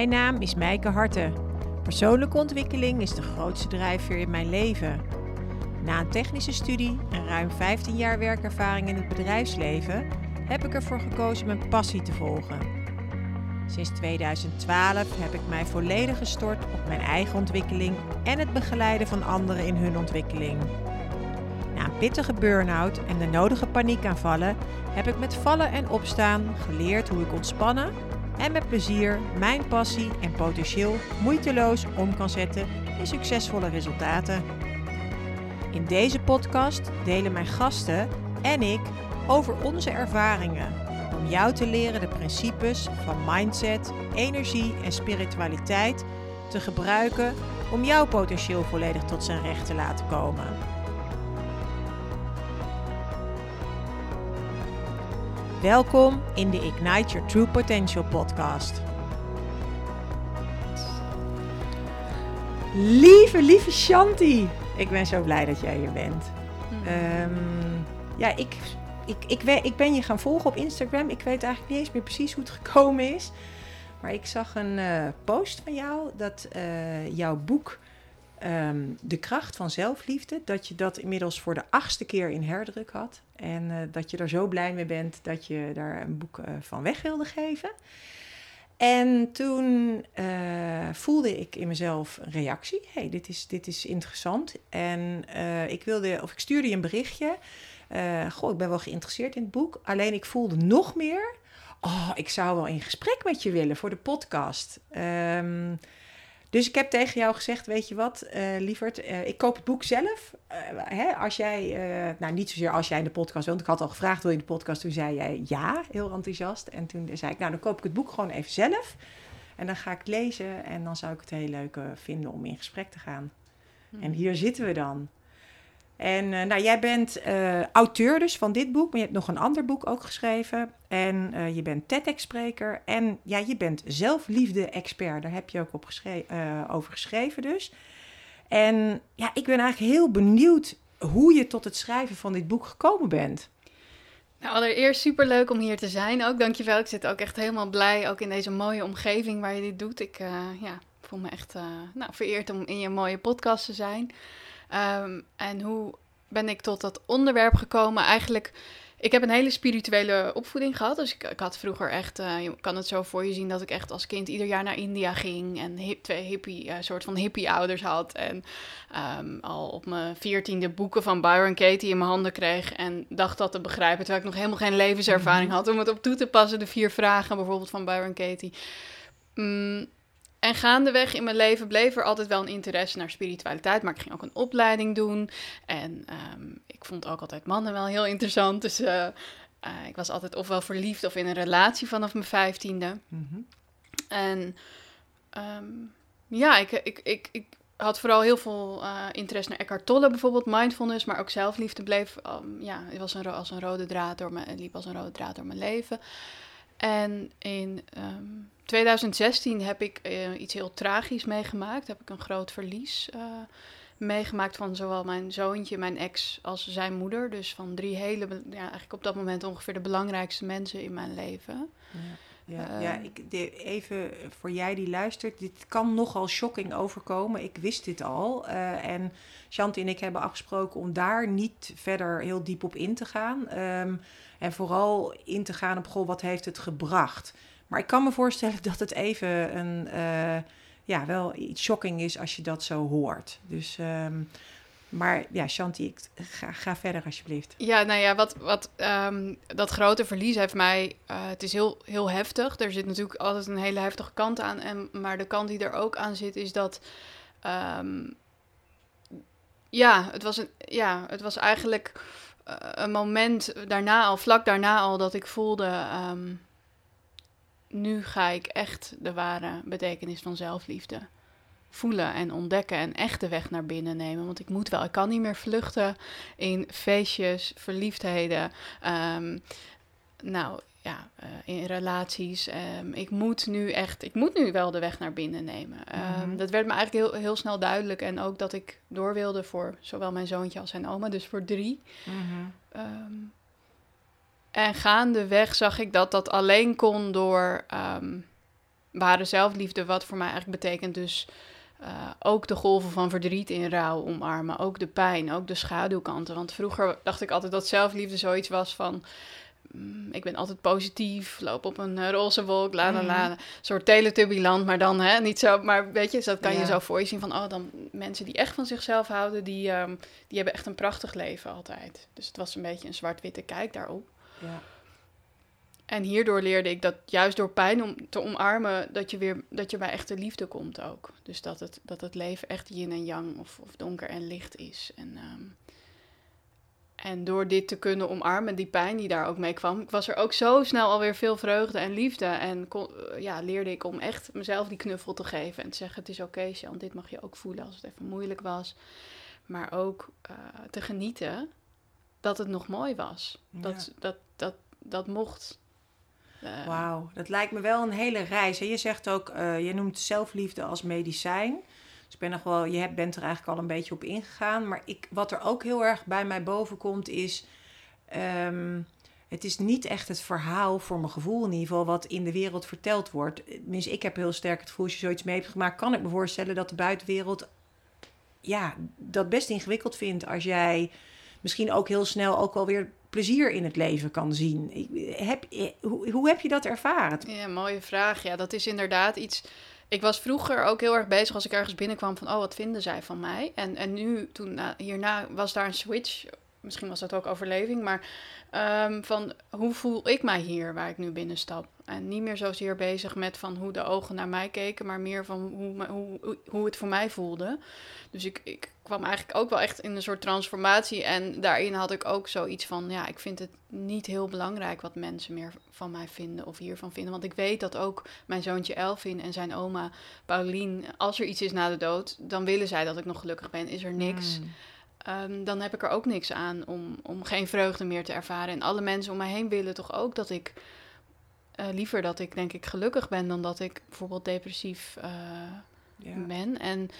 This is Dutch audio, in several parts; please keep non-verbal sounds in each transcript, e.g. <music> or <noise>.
Mijn naam is Mijke Harten. Persoonlijke ontwikkeling is de grootste drijfveer in mijn leven. Na een technische studie en ruim 15 jaar werkervaring in het bedrijfsleven heb ik ervoor gekozen mijn passie te volgen. Sinds 2012 heb ik mij volledig gestort op mijn eigen ontwikkeling en het begeleiden van anderen in hun ontwikkeling. Na een pittige burn-out en de nodige paniekaanvallen heb ik met vallen en opstaan geleerd hoe ik ontspannen en met plezier mijn passie en potentieel moeiteloos om kan zetten in succesvolle resultaten. In deze podcast delen mijn gasten en ik over onze ervaringen om jou te leren de principes van mindset, energie en spiritualiteit te gebruiken om jouw potentieel volledig tot zijn recht te laten komen. Welkom in de Ignite Your True Potential podcast. Lieve, lieve Shanti. Ik ben zo blij dat jij hier bent. Um, ja, ik, ik, ik, ik ben je gaan volgen op Instagram. Ik weet eigenlijk niet eens meer precies hoe het gekomen is. Maar ik zag een uh, post van jou dat uh, jouw boek um, De kracht van zelfliefde, dat je dat inmiddels voor de achtste keer in herdruk had. En uh, dat je er zo blij mee bent dat je daar een boek van weg wilde geven. En toen voelde ik in mezelf een reactie. hey, dit, is, dit is interessant. En ik wilde, of ik stuurde je een berichtje. goh, ik ben wel geïnteresseerd in het boek. Alleen ik voelde nog meer. Oh, ik zou wel in gesprek met je willen voor de podcast. Um, dus ik heb tegen jou gezegd, weet je wat, uh, lieverd, uh, ik koop het boek zelf. Uh, hè, als jij, nou niet zozeer als jij in de podcast want ik had al gevraagd, wil je in de podcast? Toen zei jij ja, heel enthousiast. En toen zei ik, nou dan koop ik het boek gewoon even zelf. En dan ga ik het lezen en dan zou ik het heel leuk vinden om in gesprek te gaan. Hmm. En hier zitten we dan. En uh, nou, jij bent uh, auteur dus van dit boek, maar je hebt nog een ander boek ook geschreven. En uh, je bent TEDx-spreker en ja, je bent zelfliefde-expert. Daar heb je ook op geschre over geschreven dus. En ja, ik ben eigenlijk heel benieuwd hoe je tot het schrijven van dit boek gekomen bent. Nou, allereerst super leuk om hier te zijn. Ook dankjewel. Ik zit ook echt helemaal blij, ook in deze mooie omgeving waar je dit doet. Ik ja, voel me echt nou, vereerd om in je mooie podcast te zijn. Um, en hoe ben ik tot dat onderwerp gekomen? Eigenlijk, ik heb een hele spirituele opvoeding gehad. Dus ik, ik had vroeger echt, uh, je kan het zo voor je zien dat ik echt als kind ieder jaar naar India ging. En hip, twee hippie, uh, soort van hippie-ouders had. En um, al op mijn veertiende boeken van Byron Katie in mijn handen kreeg. En dacht dat te begrijpen, terwijl ik nog helemaal geen levenservaring mhm. had. Om het op toe te passen, de vier vragen bijvoorbeeld van Byron Katie. Um, en gaandeweg in mijn leven bleef er altijd wel een interesse naar spiritualiteit. Maar ik ging ook een opleiding doen. En um, ik vond ook altijd mannen wel heel interessant. Dus uh, uh, ik was altijd ofwel verliefd of in een relatie vanaf mijn vijftiende. Mm -hmm. En um, ja, ik, ik, ik, ik had vooral heel veel uh, interesse naar Eckhart Tolle bijvoorbeeld. Mindfulness, maar ook zelfliefde bleef... Um, ja, het was een, als een rode draad door mijn, liep als een rode draad door mijn leven. En in... Um, 2016 heb ik uh, iets heel tragisch meegemaakt. Heb ik een groot verlies uh, meegemaakt van zowel mijn zoontje, mijn ex, als zijn moeder. Dus van drie hele, ja, eigenlijk op dat moment ongeveer de belangrijkste mensen in mijn leven. Ja. Ja, uh, ja ik, de, even voor jij die luistert, dit kan nogal shocking overkomen. Ik wist dit al. Uh, en Shanti en ik hebben afgesproken om daar niet verder heel diep op in te gaan. Um, en vooral in te gaan op, goh, wat heeft het gebracht? Maar ik kan me voorstellen dat het even een, uh, ja, wel iets shocking is als je dat zo hoort. Dus, um, maar ja, Shanti, ga, ga, verder alsjeblieft. Ja, nou ja, wat, wat um, dat grote verlies heeft mij, uh, het is heel, heel heftig. Er zit natuurlijk altijd een hele heftige kant aan. En, maar de kant die er ook aan zit is dat, um, ja, het was, een, ja, het was eigenlijk uh, een moment daarna al, vlak daarna al, dat ik voelde... Um, nu ga ik echt de ware betekenis van zelfliefde voelen en ontdekken en echt de weg naar binnen nemen. Want ik moet wel, ik kan niet meer vluchten in feestjes, verliefdheden. Um, nou ja, uh, in relaties. Um, ik moet nu echt, ik moet nu wel de weg naar binnen nemen. Um, mm -hmm. Dat werd me eigenlijk heel, heel snel duidelijk. En ook dat ik door wilde voor zowel mijn zoontje als zijn oma, dus voor drie. Mm -hmm. En gaandeweg zag ik dat dat alleen kon door, ware zelfliefde, wat voor mij eigenlijk betekent dus uh, ook de golven van verdriet in rouw omarmen. Ook de pijn, ook de schaduwkanten. Want vroeger dacht ik altijd dat zelfliefde zoiets was van... Mm, ik ben altijd positief, loop op een uh, roze wolk, la la la. Een soort teletubbyland, maar dan hè, niet zo... Maar weet je, dat kan je zo voor je zien van... Oh, dan mensen die echt van zichzelf houden, die, um, die hebben echt een prachtig leven altijd. Dus het was een beetje een zwart-witte kijk daarop. Ja. En hierdoor leerde ik dat juist door pijn om te omarmen, dat je weer dat je bij echte liefde komt ook. Dus dat het, dat het leven echt yin en yang of, of donker en licht is. En, ehm, en door dit te kunnen omarmen, die pijn die daar ook mee kwam, was er ook zo snel alweer veel vreugde en liefde. En kon, ja, leerde ik om echt mezelf die knuffel te geven en te zeggen: Het is oké, okay, Jan, dit mag je ook voelen als het even moeilijk was. Maar ook uh, te genieten dat het nog mooi was. Dat, dat, dat, dat mocht. Uh, Wauw, dat lijkt me wel een hele reis. Hè? Je zegt ook, uh, je noemt zelfliefde als medicijn. Dus ik ben nog wel, je bent er eigenlijk al een beetje op ingegaan. Maar ik, wat er ook heel erg bij mij boven komt is... Um, het is niet echt het verhaal, voor mijn gevoel in ieder geval, wat in de wereld verteld wordt. Tenminste, ik heb heel sterk het gevoel, als je zoiets mee hebt gemaakt, kan ik me voorstellen dat de buitenwereld ja, dat best ingewikkeld vindt als jij misschien ook heel snel ook wel weer plezier in het leven kan zien. Heb, hoe, hoe heb je dat ervaren? Ja, mooie vraag. Ja, dat is inderdaad iets. Ik was vroeger ook heel erg bezig als ik ergens binnenkwam van, oh, wat vinden zij van mij? En, en nu, toen uh, hierna, was daar een switch. Misschien was dat ook overleving, maar um, van hoe voel ik mij hier waar ik nu binnenstap? En niet meer zozeer bezig met van hoe de ogen naar mij keken, maar meer van hoe, hoe, hoe het voor mij voelde. Dus ik, ik kwam eigenlijk ook wel echt in een soort transformatie. En daarin had ik ook zoiets van, ja, ik vind het niet heel belangrijk wat mensen meer van mij vinden of hiervan vinden. Want ik weet dat ook mijn zoontje Elvin en zijn oma Paulien, als er iets is na de dood, dan willen zij dat ik nog gelukkig ben. Is er niks. Hmm. Ehm, dan heb ik er ook niks aan om, om geen vreugde meer te ervaren. En alle mensen om mij heen willen toch ook dat ik uh, liever dat ik denk ik gelukkig ben dan dat ik bijvoorbeeld depressief uh, ben. En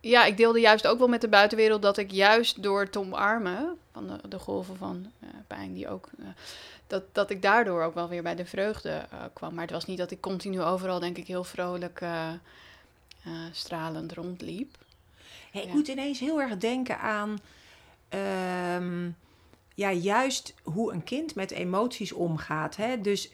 ja, ik deelde juist ook wel met de buitenwereld dat ik juist door te omarmen van de, de golven van uh, pijn die ook. dat, dat ik daardoor ook wel weer bij de vreugde kwam. Maar het was niet dat ik continu overal, denk ik, heel vrolijk stralend rondliep. Hey, ik moet ineens heel erg denken aan. Ehm, ja, juist hoe een kind met emoties omgaat. Hè? Dus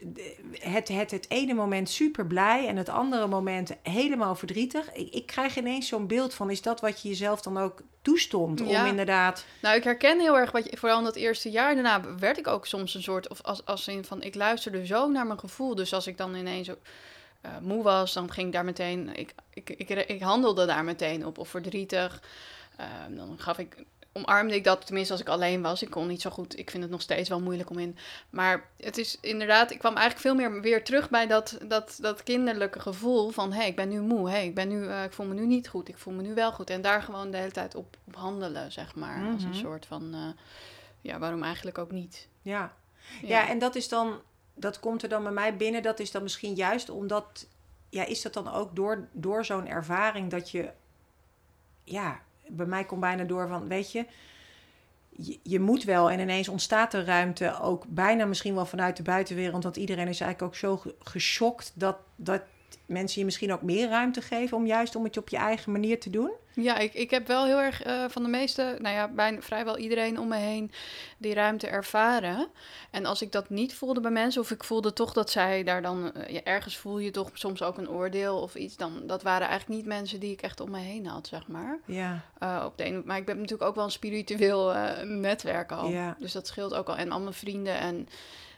het, het, het ene moment super blij en het andere moment helemaal verdrietig. Ik, ik krijg ineens zo'n beeld van, is dat wat je jezelf dan ook toestond? Om inderdaad... Nou, ik herken heel erg, wat je, vooral in dat eerste jaar daarna werd ik ook soms een soort, of als, als in van, ik luisterde zo naar mijn gevoel. Dus als ik dan ineens... Ook, uh, moe was, dan ging ik daar meteen, ik, ik, ik, ik handelde daar meteen op, of verdrietig. Uh, dan gaf ik omarmde ik dat, tenminste als ik alleen was. Ik kon niet zo goed, ik vind het nog steeds wel moeilijk om in. Maar het is inderdaad, ik kwam eigenlijk veel meer weer terug bij dat, dat, dat kinderlijke gevoel van... hé, hey, ik ben nu moe, hey, ik, ben nu, uh, ik voel me nu niet goed, ik voel me nu wel goed. En daar gewoon de hele tijd op, op handelen, zeg maar. Als een mhm. soort van, uh, ja, waarom eigenlijk ook niet? Ja. ja. Ja, en dat is dan, dat komt er dan bij mij binnen. Dat is dan misschien juist omdat, ja, is dat dan ook door, door zo'n ervaring dat je, ja bij mij komt bijna door van, weet je, je, moet wel en ineens ontstaat er ruimte, ook bijna misschien wel vanuit de buitenwereld, want iedereen is eigenlijk ook zo geschokt dat, dat mensen je misschien ook meer ruimte geven om juist om het op je eigen manier te doen? Ja, ik, ik heb wel heel erg uh, van de meeste, nou ja, bijna vrijwel iedereen om me heen die ruimte ervaren. En als ik dat niet voelde bij mensen, of ik voelde toch dat zij daar dan, uh, ja, ergens voel je toch soms ook een oordeel of iets, dan dat waren eigenlijk niet mensen die ik echt om me heen had, zeg maar. Ja. Uh, op de ene, maar ik ben natuurlijk ook wel een spiritueel netwerk al. Ja. Dus dat scheelt ook al. En al mijn vrienden en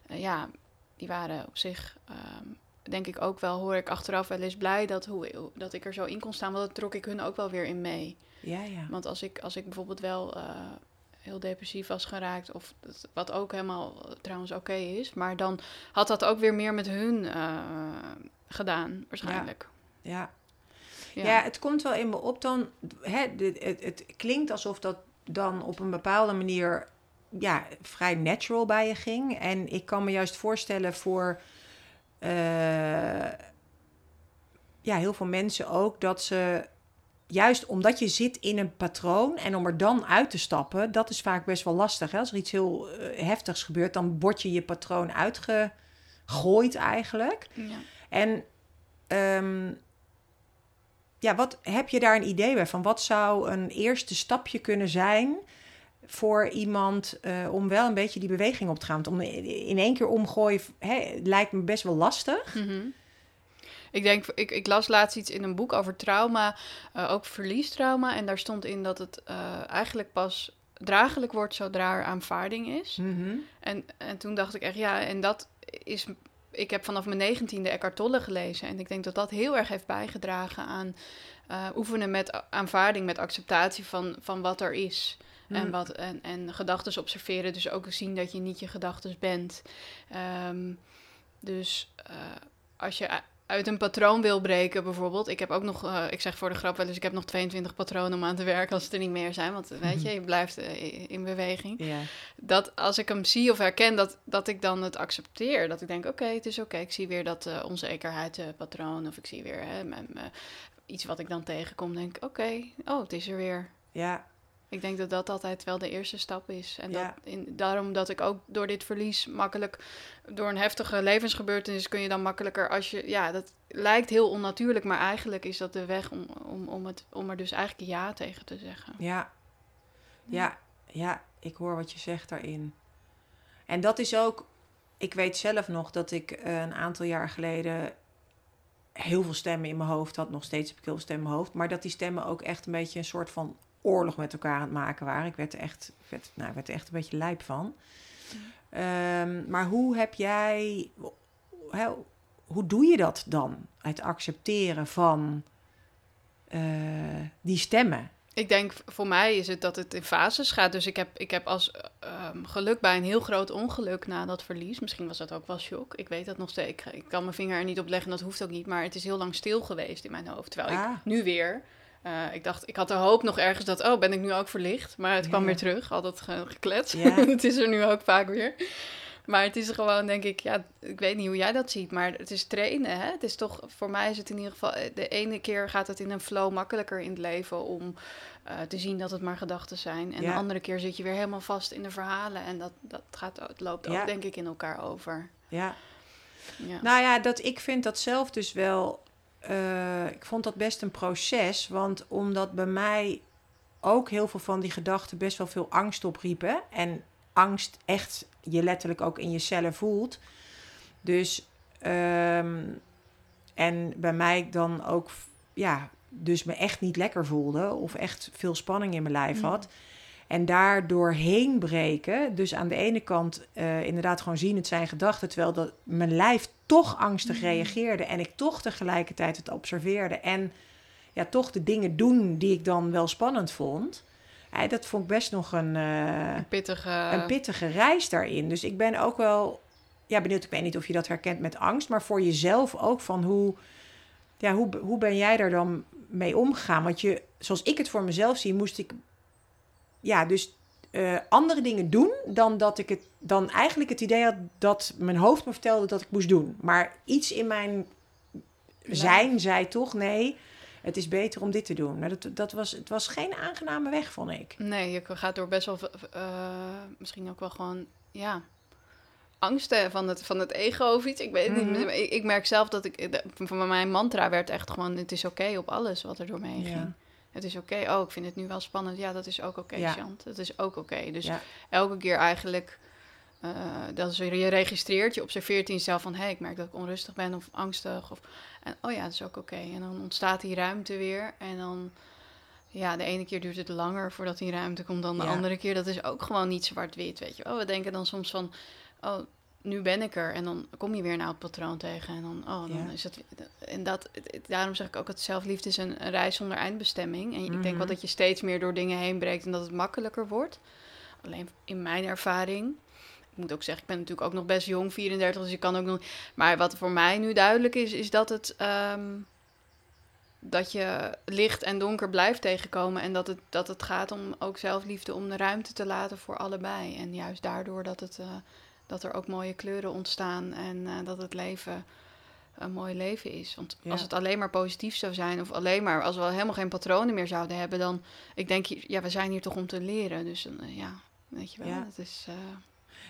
ja, die waren op zich. Ehm, denk ik ook wel, hoor ik achteraf wel eens blij dat, hoe, dat ik er zo in kon staan. Want dat trok ik hun ook wel weer in mee. Ja, ja. Want als ik, als ik bijvoorbeeld wel uh, heel depressief was geraakt, of wat ook helemaal trouwens oké okay is, maar dan had dat ook weer meer met hun uh, gedaan, waarschijnlijk. Ja. ja. Ja. het komt wel in me op dan. Hè, het, het, het klinkt alsof dat dan op een bepaalde manier ja, vrij natural bij je ging. En ik kan me juist voorstellen voor ja, heel veel mensen ook dat ze juist omdat je zit in een patroon en om er dan uit te stappen, dat is vaak best wel lastig. Hè? Als er iets heel uh, heftigs gebeurt, dan word je je patroon uitgegooid eigenlijk. Ja. En ehm, ja, wat heb je daar een idee bij van? Wat zou een eerste stapje kunnen zijn voor iemand uh, om wel een beetje die beweging op te gaan? Want om in één keer omgooien hè, lijkt me best wel lastig. Mm Ik denk, ik, ik las laatst iets in een boek over trauma, uh, ook verliestrauma. En daar stond in dat het uh, eigenlijk pas draaglijk wordt zodra er aanvaarding is. Mm en, en toen dacht ik echt, ja, en dat is ik heb vanaf mijn negentiende Eckhart Tolle gelezen. En ik denk dat dat heel erg heeft bijgedragen aan uh, oefenen met aanvaarding, met acceptatie van, van wat er is. En, Mm. wat, en, en gedachten observeren. Dus ook zien dat je niet je gedachten bent. Ehm, dus uh, als je uit een patroon wil breken, bijvoorbeeld. Ik heb ook nog, uh, ik zeg voor de grap wel eens, ik heb nog 22 patronen om aan te werken als het er niet meer zijn. Want weet je, je blijft uh, in beweging. Yeah. Dat als ik hem zie of herken, dat, dat ik dan het accepteer. Dat ik denk, oké, okay, het is oké. Okay. Ik zie weer dat uh, onzekerheidspatroon. Of ik zie weer hè, iets wat ik dan tegenkom. Denk oké, okay, oh, het is er weer. Ja. Ik denk dat dat altijd wel de eerste stap is. En ja. dat in, daarom dat ik ook door dit verlies makkelijk, door een heftige levensgebeurtenis kun je dan makkelijker als je, ja, dat lijkt heel onnatuurlijk, maar eigenlijk is dat de weg om, om, om, het, om er dus eigenlijk ja tegen te zeggen. Ja. ja, ja, ik hoor wat je zegt daarin. En dat is ook, ik weet zelf nog dat ik uh, een aantal jaar geleden heel veel stemmen in mijn hoofd had. Nog steeds heb ik heel veel stemmen in mijn hoofd. Maar dat die stemmen ook echt een beetje een soort van oorlog met elkaar aan het maken waren. Ik werd er echt, werd, nou, werd er echt een beetje lijp van. Um, maar hoe heb jij, hoe doe je dat dan? Het accepteren van uh, die stemmen? Ik denk voor mij is het dat het in fases gaat. Dus ik heb, ik heb als um, geluk bij een heel groot ongeluk na dat verlies. Misschien was dat ook wel shock. Ik weet dat nog steeds. Ik, ik kan mijn vinger er niet op leggen, dat hoeft ook niet. Maar het is heel lang stil geweest in mijn hoofd. Terwijl ah. ik nu weer uh, ik dacht, ik had de hoop nog ergens dat, oh, ben ik nu ook verlicht? Maar het kwam ja. weer terug, altijd ge gekletst. Ja. <laughs> het is er nu ook vaak weer. Maar het is gewoon, denk ik, ja, ik weet niet hoe jij dat ziet, maar het is trainen. Hè? Het is toch, voor mij is het in ieder geval, de ene keer gaat het in een flow makkelijker in het leven om uh, te zien dat het maar gedachten zijn. En ja. de andere keer zit je weer helemaal vast in de verhalen en dat, dat gaat, het loopt ook, denk ik, in elkaar over. Ja. Nou ja, dat, ik vind dat zelf dus wel uh, ik vond dat best een proces. Want omdat bij mij ook heel veel van die gedachten best wel veel angst opriepen. En angst echt je letterlijk ook in je cellen voelt. Dus, um, en bij mij dan ook, ja, dus me echt niet lekker voelde. Of echt veel spanning in mijn lijf had. Mm. En daar doorheen breken. Dus aan de ene kant uh, inderdaad gewoon zien, het zijn gedachten. Terwijl dat mijn lijf toch angstig mm. reageerde. En ik toch tegelijkertijd het observeerde. En ja, toch de dingen doen die ik dan wel spannend vond. Ja, dat vond ik best nog een, uh, een, pittige... een pittige reis daarin. Dus ik ben ook wel ja, benieuwd. Ik weet niet of je dat herkent met angst. Maar voor jezelf ook van hoe, ja, hoe, hoe ben jij daar dan mee omgegaan? Want je, zoals ik het voor mezelf zie, moest ik ja, dus uh, andere dingen doen dan dat ik het dan eigenlijk het idee had dat mijn hoofd me vertelde dat ik moest doen. Maar iets in mijn zijn zei toch nee. Het is beter om dit te doen. Maar dat, dat was, het was geen aangename weg, vond ik. Nee, je gaat door best wel, uh, misschien ook wel gewoon, ja, angsten van het, van het ego of iets. Ik weet mm -hmm. niet. Ik, ik, merk zelf dat ik, van mijn mantra werd echt gewoon, het is oké okay op alles wat er door me heen ging. Het is oké. Okay. Oh, ik vind het nu wel spannend. Ja, dat is ook oké, okay, ja. Chant. Dat is ook oké. Okay. Dus ja. elke keer eigenlijk... Uh, dat is, je registreert, je observeert in jezelf van... hé, hey, ik merk dat ik onrustig ben of angstig. Of, en oh ja, dat is ook oké. En dan ontstaat die ruimte weer. En dan... Ja, de ene keer duurt het langer voordat die ruimte komt dan de ja. andere keer. Dat is ook gewoon niet zwart-wit, weet je. Oh, we denken dan soms van... Oh, nu ben ik er. En dan kom je weer naar het patroon tegen. En dan, oh, dan ja. is het. En dat, daarom zeg ik ook dat zelfliefde is een, een reis zonder eindbestemming. En mm -hmm. ik denk wel dat je steeds meer door dingen heen breekt en dat het makkelijker wordt. Alleen in mijn ervaring. Ik moet ook zeggen, ik ben natuurlijk ook nog best jong, 34, dus ik kan ook nog. Maar wat voor mij nu duidelijk is, is dat het. Um, dat je licht en donker blijft tegenkomen. En dat het, dat het gaat om ook zelfliefde, om de ruimte te laten voor allebei. En juist daardoor dat het. Uh, dat er ook mooie kleuren ontstaan en uh, dat het leven een mooi leven is. Want ja. als het alleen maar positief zou zijn, of alleen maar als we helemaal geen patronen meer zouden hebben, dan ik denk, ja, we zijn hier toch om te leren. Dus uh, ja, weet je wel, ja. dat is. Uh,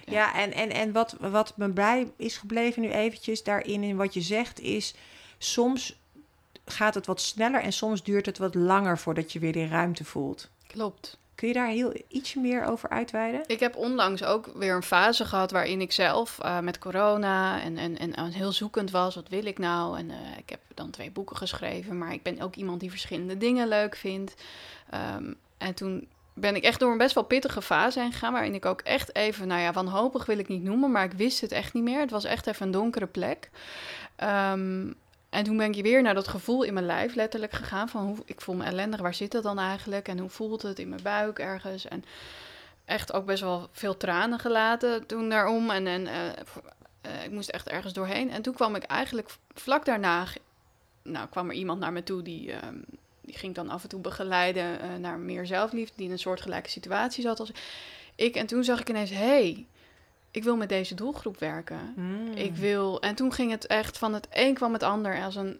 ja. ja, en, en, en wat, wat me bij is gebleven nu eventjes daarin in wat je zegt, is soms gaat het wat sneller en soms duurt het wat langer voordat je weer die ruimte voelt. Klopt. Kun je daar heel ietsje meer over uitweiden? Ik heb onlangs ook weer een fase gehad waarin ik zelf uh, met corona en, en, en heel zoekend was. Wat wil ik nou? En uh, ik heb dan twee boeken geschreven, maar ik ben ook iemand die verschillende dingen leuk vindt. Um, en toen ben ik echt door een best wel pittige fase heen gegaan. Waarin ik ook echt even, nou ja, wanhopig wil ik niet noemen, maar ik wist het echt niet meer. Het was echt even een donkere plek. Um, en toen ben ik weer naar dat gevoel in mijn lijf letterlijk gegaan. Van hoe, ik voel me ellendig, waar zit dat dan eigenlijk? En hoe voelt het in mijn buik ergens? En echt ook best wel veel tranen gelaten toen daarom. En, en uh, uh, ik moest echt ergens doorheen. En toen kwam ik eigenlijk vlak daarna... Nou, kwam er iemand naar me toe die... Um, die ging dan af en toe begeleiden uh, naar meer zelfliefde, die in een soortgelijke situatie zat als ik. En toen zag ik ineens, hey, ik wil met deze doelgroep werken. Hmm. Ik wil. En toen ging het echt van het een kwam het ander als een.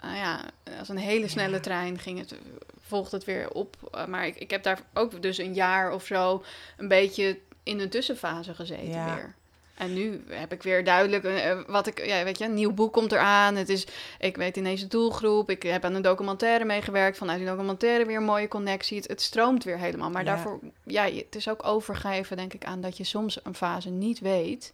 Nou ja, als een hele snelle Ja. trein ging het, volgde het weer op. Uh, maar ik, ik heb daar ook dus een jaar of zo een beetje in een tussenfase gezeten Ja. weer. En nu heb ik weer duidelijk uh, wat ik, ja, weet je, een nieuw boek komt eraan. Het is, ik weet ineens de doelgroep. Ik heb aan een documentaire meegewerkt. Vanuit die documentaire weer een mooie connectie. Het, het stroomt weer helemaal. Maar Ja. daarvoor, ja, het is ook overgeven, denk ik, aan dat je soms een fase niet weet.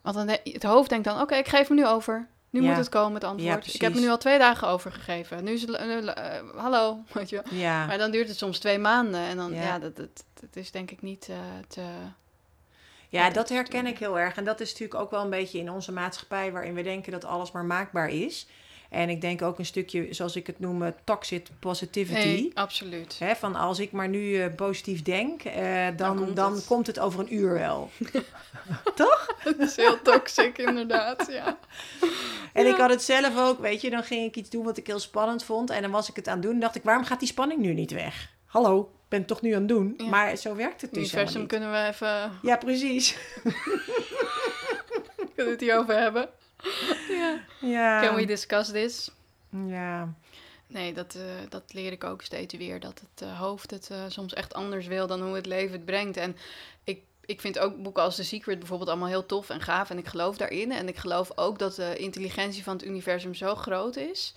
Want dan, het hoofd denkt dan, oké, ik geef hem nu over. Nu Ja. moet het komen, het antwoord. Ja, ik heb me nu al twee dagen overgegeven. Nu is het, eh, eh, hallo, <laughs> weet je. Maar dan duurt het soms twee maanden. En dan, Ja. dat, dat, dat is denk ik niet eh, te... Ja, dat herken ik heel erg. En dat is natuurlijk ook wel een beetje in onze maatschappij waarin we denken dat alles maar maakbaar is. En ik denk ook een stukje, zoals ik het noem, eh, toxic positivity. Nee, absoluut. Van als ik maar nu eh, positief denk, eh, dan, komt dan, het. komt het over een uur wel. <laughs> Dat is heel toxic, inderdaad, ja. En ik had het zelf ook, weet je, dan ging ik iets doen wat ik heel spannend vond. En dan was ik het aan het doen en dacht ik, waarom gaat die spanning nu niet weg? Hallo, ik ben toch nu aan het doen? Ja. Maar zo werkt het dus universum kunnen we even Ja, precies. <laughs> kunnen we het hierover hebben. ja. Ja. Can we discuss this? ja. Nee, dat, eh, dat leer ik ook steeds weer. Dat het eh, hoofd het eh, soms echt anders wil dan hoe het leven het brengt. En ik, ik vind ook boeken als The Secret bijvoorbeeld allemaal heel tof en gaaf. En ik geloof daarin. En ik geloof ook dat de intelligentie van het universum zo groot is...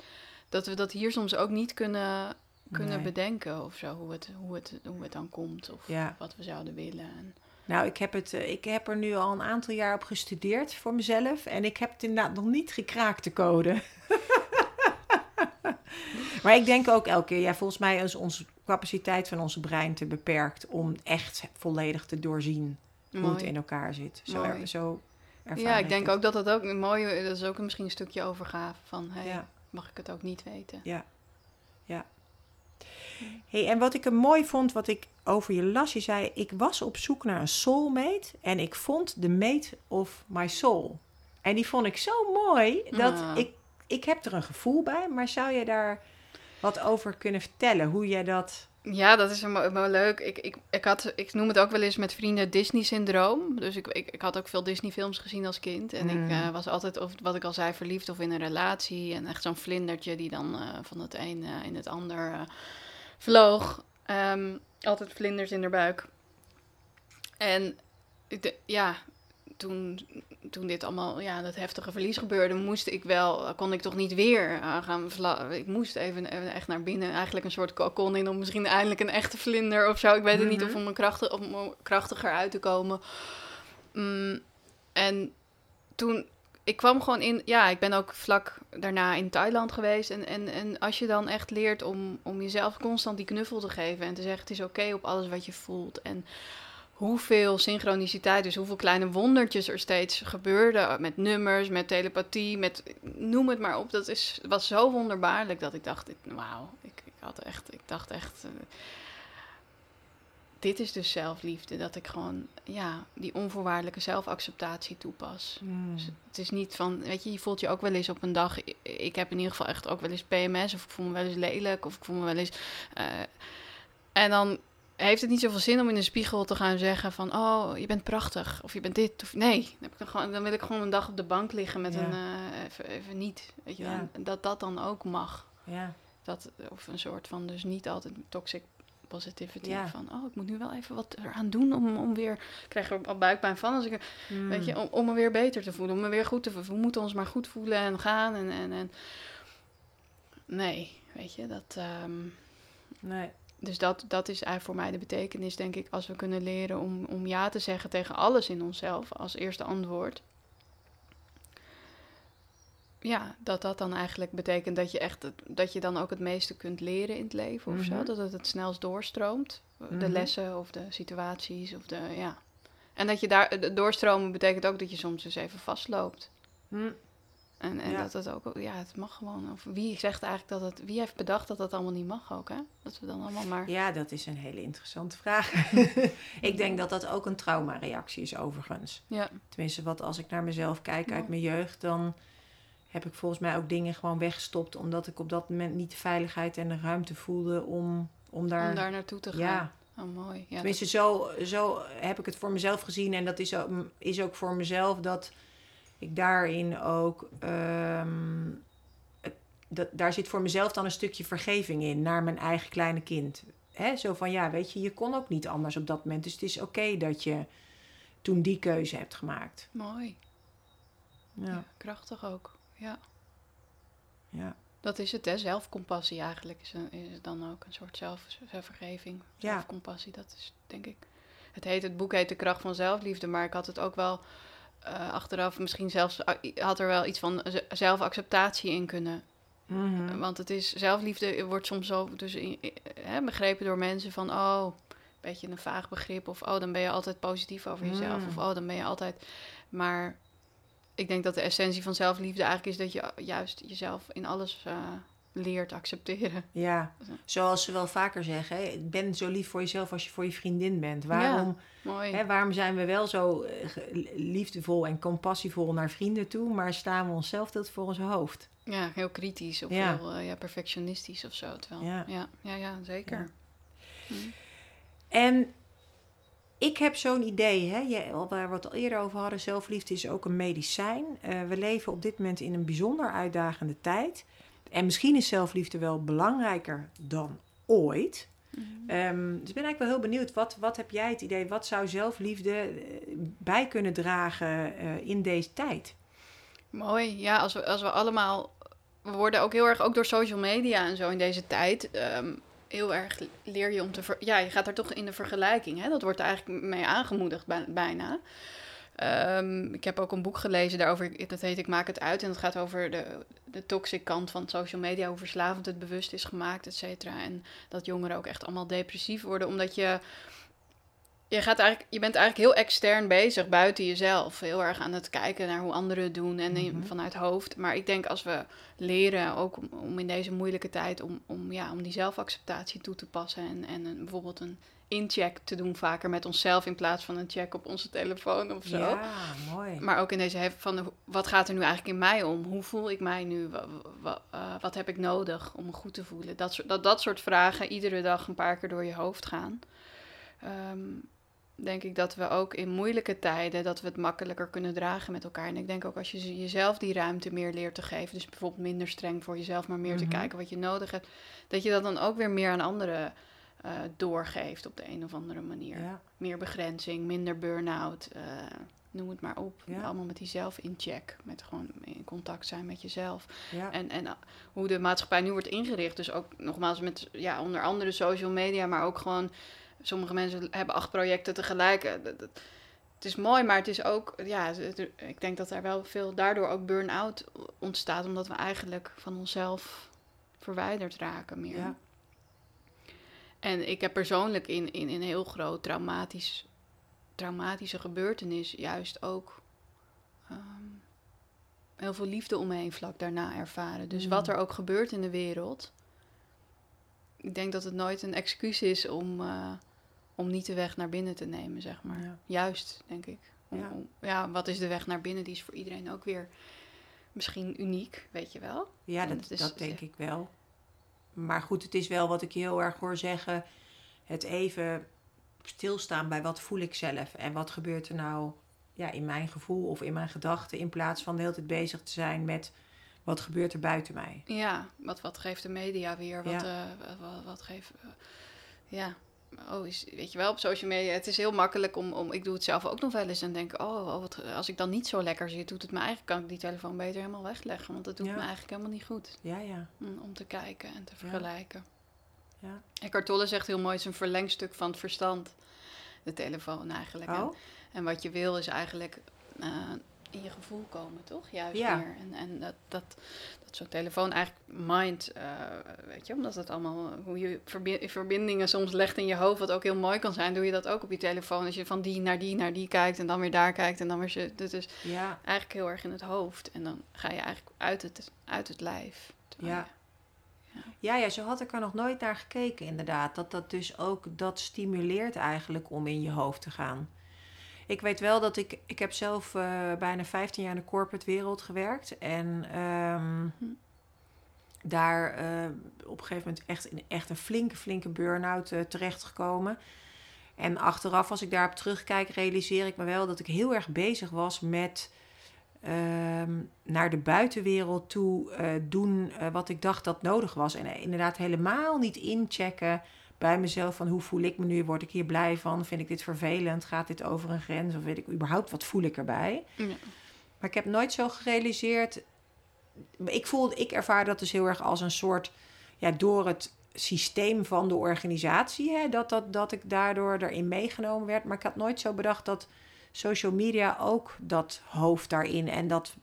dat we dat hier soms ook niet kunnen, kunnen Nee. bedenken of zo. Hoe het, hoe, het, hoe het dan komt of Ja. wat we zouden willen. En, Nou, ik heb, het, eh, ik heb er nu al een aantal jaar op gestudeerd voor mezelf. En ik heb het inderdaad nog niet gekraakt, de code. <laughs> maar ik denk ook elke keer, ja, volgens mij is onze capaciteit van onze brein te beperkt om echt volledig te doorzien hoe het in elkaar zit. Zo, er, zo Ja, ik denk ook dat dat ook een mooie... Dat is ook misschien een stukje overgave van... Hey, Ja. mag ik het ook niet weten? Ja, ja. Hey, en wat ik er mooi vond, wat ik over je las, je zei: Ik was op zoek naar een soulmate en ik vond de mate of my soul. En die vond ik zo mooi dat Ah. ik, ik heb er een gevoel bij, maar zou je daar wat over kunnen vertellen? Hoe jij dat. Ja, dat is mo- leuk. Ik, ik, ik, had, ik noem het ook wel eens met vrienden Disney-syndroom. Dus ik, ik, ik had ook veel Disney-films gezien als kind. En Mm. ik eh, was altijd, of, wat ik al zei, verliefd of in een relatie. En echt zo'n vlindertje die dan eh, van het een eh, in het ander vloog. Ehm, altijd vlinders in de buik. En de- ja, toen, toen dit allemaal, ja, dat heftige verlies gebeurde, moest ik wel, kon ik toch niet weer eh, gaan vla- Ik moest even, even echt naar binnen, eigenlijk een soort kokon in om misschien eindelijk een echte vlinder of zo. Ik weet het niet, Mhm. of om krachtig, om er krachtiger uit te komen. Mm, en toen, ik kwam gewoon in, ja, ik ben ook vlak daarna in Thailand geweest. En, en, en als je dan echt leert om, om jezelf constant die knuffel te geven en te zeggen: het is oké op alles wat je voelt. En hoeveel synchroniciteit, dus hoeveel kleine wondertjes er steeds gebeurden. Met nummers, met telepathie, met noem het maar op. Dat is, was zo wonderbaarlijk dat ik dacht: wauw, ik, ik, had echt, ik dacht echt. eh, dit is dus zelfliefde, dat ik gewoon ja, die onvoorwaardelijke zelfacceptatie toepas. Dus het is niet van, weet je, je voelt je ook wel eens op een dag. Ik heb in ieder geval echt ook wel eens PMS, of ik voel me wel eens lelijk, of ik voel me wel eens. eh, en dan heeft het niet zoveel zin om in de spiegel te gaan zeggen van, oh, je bent prachtig, of je bent dit, of nee. Dan, heb ik dan, gewoon, dan wil ik gewoon een dag op de bank liggen met Ja. een eh, even, even niet, weet je, wel. Ja. Dat dat dan ook mag. Ja, Dat, of een soort van, dus niet altijd toxic positivity. Ja. Van, oh, ik moet nu wel even wat eraan doen om, om weer... Ik krijg er al buikpijn van als ik... Hmm. Weet je, om, om me weer beter te voelen. Om me weer goed te voelen. We moeten ons maar goed voelen en gaan. En, en, en... Nee, weet je, dat... ehm, Nee. dus dat, dat is eigenlijk voor mij de betekenis, denk ik, als we kunnen leren om, om ja te zeggen tegen alles in onszelf als eerste antwoord. Ja, dat dat dan eigenlijk betekent dat je echt dat je dan ook het meeste kunt leren in het leven of zo. Mhm. Dat het het snelst doorstroomt. De Mhm. lessen of de situaties of de ja. En dat je daar de doorstromen betekent ook dat je soms eens even vastloopt. Hm. En, en Ja. dat het ook, ja, het mag gewoon. Of wie zegt eigenlijk dat het, wie heeft bedacht dat dat allemaal niet mag ook, hè? Dat we dan allemaal maar. Ja, dat is een hele interessante vraag. <laughs> <laughs> ik denk dat dat ook een traumareactie is overigens. Ja, Tenminste, wat als ik naar mezelf kijk uit mijn jeugd, dan heb ik volgens mij ook dingen gewoon weggestopt. Omdat ik op dat moment niet de veiligheid en de ruimte voelde om, om daar... om daar naartoe te gaan. ja, Oh, mooi. Ja, tenminste zo, zo heb ik het voor mezelf gezien. En dat is ook, is ook voor mezelf dat ik daarin ook... ehm, dat, daar zit voor mezelf dan een stukje vergeving in naar mijn eigen kleine kind. Hè? Zo van, ja, weet je, je kon ook niet anders op dat moment. Dus het is oké dat je toen die keuze hebt gemaakt. Mooi. Ja. Ja, krachtig ook. Ja. ja. Dat is het, hè? Zelfcompassie eigenlijk is, een, is het dan ook een soort zelf, zelfvergeving. Ja. Zelfcompassie, dat is denk ik. Het, heet, het boek heet De Kracht van Zelfliefde, maar ik had het ook wel eh, achteraf misschien zelfs, ah, had er wel iets van zelfacceptatie in kunnen Mhm. Want het is, zelfliefde wordt soms zo dus in- hè, begrepen door mensen van, oh, een beetje een vaag begrip. Of, oh, dan ben je altijd positief over jezelf. Mm. Of, oh, dan ben je altijd... Maar ik denk dat de essentie van zelfliefde eigenlijk is dat je juist jezelf in alles eh, leert accepteren. Ja, zoals ze wel vaker zeggen, hè, ben zo lief voor jezelf als je voor je vriendin bent. Waarom, Mooi. hè, waarom zijn we wel zo eh, liefdevol en compassievol naar vrienden toe, maar staan we onszelf dat voor ons hoofd? Ja, heel kritisch of Ja. heel eh, ja, perfectionistisch of zo. Terwijl, Ja. ja. Ja, ja, zeker. En ik heb zo'n idee, hè, je, waar we het al eerder over hadden, zelfliefde is ook een medicijn. Eh, we leven op dit moment in een bijzonder uitdagende tijd. En misschien is zelfliefde wel belangrijker dan ooit. Mhm. Ehm, dus ik ben eigenlijk wel heel benieuwd, wat, wat heb jij het idee, wat zou zelfliefde eh, bij kunnen dragen eh, in deze tijd? Mooi. Ja, als we, als we allemaal. We worden ook heel erg, ook door social media en zo in deze tijd. ehm, heel erg leer je om te. Ja, je gaat daar toch in de vergelijking. Hè? Dat wordt eigenlijk mee aangemoedigd bij- bijna. Ehm, ik heb ook een boek gelezen daarover. Dat heet Ik maak het uit. En dat gaat over de, de toxic kant van social media. Hoe verslavend het bewust is gemaakt, et cetera. En dat jongeren ook echt allemaal depressief worden. Omdat je je, gaat eigenlijk, je bent eigenlijk heel extern bezig, buiten jezelf. Heel erg aan het kijken naar hoe anderen het doen en in- Mhm. vanuit hoofd. Maar ik denk als we leren, ook om, om in deze moeilijke tijd, om, om, ja, om die zelfacceptatie toe te passen. En, en een, bijvoorbeeld een incheck te doen vaker met onszelf in plaats van een check op onze telefoon of zo. Ja, mooi. Maar ook in deze van wat gaat er nu eigenlijk in mij om? Hoe voel ik mij nu? Eh, wat heb ik nodig om me goed te voelen? Dat, soort- dat, dat soort vragen iedere dag een paar keer door je hoofd gaan. Ehm, denk ik dat we ook in moeilijke tijden dat we het makkelijker kunnen dragen met elkaar. En ik denk ook als je jezelf die ruimte meer leert te geven, dus bijvoorbeeld minder streng voor jezelf, maar meer Mhm. te kijken wat je nodig hebt, dat je dat dan ook weer meer aan anderen eh, doorgeeft op de een of andere manier Ja, meer begrenzing, minder burn-out, eh, noem het maar op. Ja. Allemaal met die zelf in check, met gewoon in contact zijn met jezelf. ja. En, en uh, hoe de maatschappij nu wordt ingericht, dus ook nogmaals met ja, onder andere social media, maar ook gewoon, sommige mensen hebben acht projecten tegelijk. Eh, dat- dat- Het is mooi, maar het is ook, ja, het- ik denk dat er wel veel daardoor ook burn-out ontstaat, omdat we eigenlijk van onszelf verwijderd raken meer. Ja. En ik heb persoonlijk in, in, in een heel groot traumatisch, traumatische gebeurtenis juist ook ehm, heel veel liefde om me heen vlak daarna ervaren. Dus Mm. wat er ook gebeurt in de wereld, ik denk dat het nooit een excuus is om, eh, om niet de weg naar binnen te nemen, zeg maar. Ja. Juist, denk ik. Om- Ja. om- ja, wat is de weg naar binnen? Die is voor iedereen ook weer misschien uniek, weet je wel. Ja, dat, is- dat denk ik wel. Maar goed, het is wel wat ik heel erg hoor zeggen. Het even stilstaan bij wat voel ik zelf. En wat gebeurt er nou ja, in mijn gevoel of in mijn gedachten. In plaats van de hele tijd bezig te zijn met wat gebeurt er buiten mij. Ja, wat, wat geeft de media weer? Wat, Ja. eh, wat, wat geeft. eh, ja, oh, is, weet je wel, op social media, het is heel makkelijk om, om ik doe het zelf ook nog wel eens en denk, oh, oh wat, als ik dan niet zo lekker zit, doet het me eigenlijk, kan ik die telefoon beter helemaal wegleggen, want dat doet Ja. me eigenlijk helemaal niet goed Ja, ja. mm, om te kijken en te vergelijken. ja. Eckhart Tolle zegt heel mooi, het is een verlengstuk van het verstand, de telefoon eigenlijk. En, Oh, en wat je wil is eigenlijk eh, in je gevoel komen, toch? Juist Ja. meer. En, en dat, dat, dat zo'n telefoon eigenlijk mind, eh, weet je, omdat het allemaal, hoe je verbi- verbindingen soms legt in je hoofd, wat ook heel mooi kan zijn, doe je dat ook op je telefoon. Als je van die naar die naar die kijkt en dan weer daar kijkt en dan weer zo. Dat is ja. eigenlijk heel erg in het hoofd. En dan ga je eigenlijk uit het, uit het lijf. Ja. je- Ja, ja, zo had ik er nog nooit naar gekeken, inderdaad. Dat dat dus ook, dat stimuleert eigenlijk om in je hoofd te gaan. Ik weet wel dat ik, ik heb zelf eh, bijna 15 jaar in de corporate wereld gewerkt. En ehm, Hm. daar eh, op een gegeven moment echt, in echt een flinke, flinke burn-out eh, terechtgekomen. En achteraf, als ik daarop terugkijk, realiseer ik me wel dat ik heel erg bezig was met ehm, naar de buitenwereld toe eh, doen wat ik dacht dat nodig was. En inderdaad helemaal niet inchecken bij mezelf van hoe voel ik me nu? Word ik hier blij van? Vind ik dit vervelend? Gaat dit over een grens? Of weet ik überhaupt wat voel ik erbij? Ja. Maar ik heb nooit zo gerealiseerd. Ik voel, ik ervaar dat dus heel erg als een soort, ja, door het systeem van de organisatie, hè, dat, dat, dat ik daardoor erin meegenomen werd. Maar ik had nooit zo bedacht dat social media ook dat hoofd daarin en dat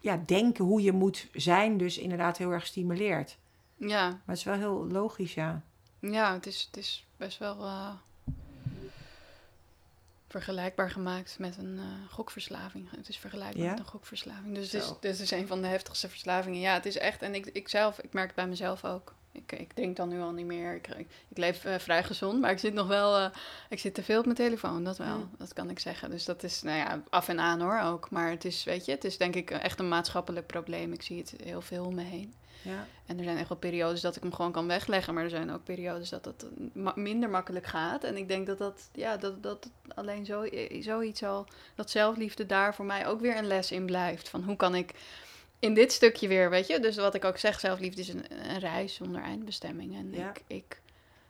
ja, denken hoe je moet zijn, dus inderdaad heel erg stimuleert. ja, Maar het is wel heel logisch, ja. Ja, het is, het is best wel eh, vergelijkbaar gemaakt met een eh, gokverslaving. Het is vergelijkbaar Ja? met een gokverslaving. Dus het is, dit is een van de heftigste verslavingen. Ja, het is echt. En ik, ik zelf, ik merk het bij mezelf ook. Ik, ik drink dan nu al niet meer. Ik, ik, leef eh, vrij gezond, maar ik zit nog wel. eh, ik zit te veel op mijn telefoon, dat wel. Dat kan ik zeggen. Dus dat is, nou ja, af en aan hoor ook. Maar het is, weet je, het is denk ik echt een maatschappelijk probleem. Ik zie het heel veel om me heen. ja. En er zijn echt wel periodes dat ik hem gewoon kan wegleggen, maar er zijn ook periodes dat dat ma- minder makkelijk gaat. En ik denk dat dat, ja, dat, dat alleen zo, zoiets al, dat zelfliefde daar voor mij ook weer een les in blijft. Van hoe kan ik in dit stukje weer, weet je, dus wat ik ook zeg, zelfliefde is een, een reis zonder eindbestemming. En Ja. ik, ik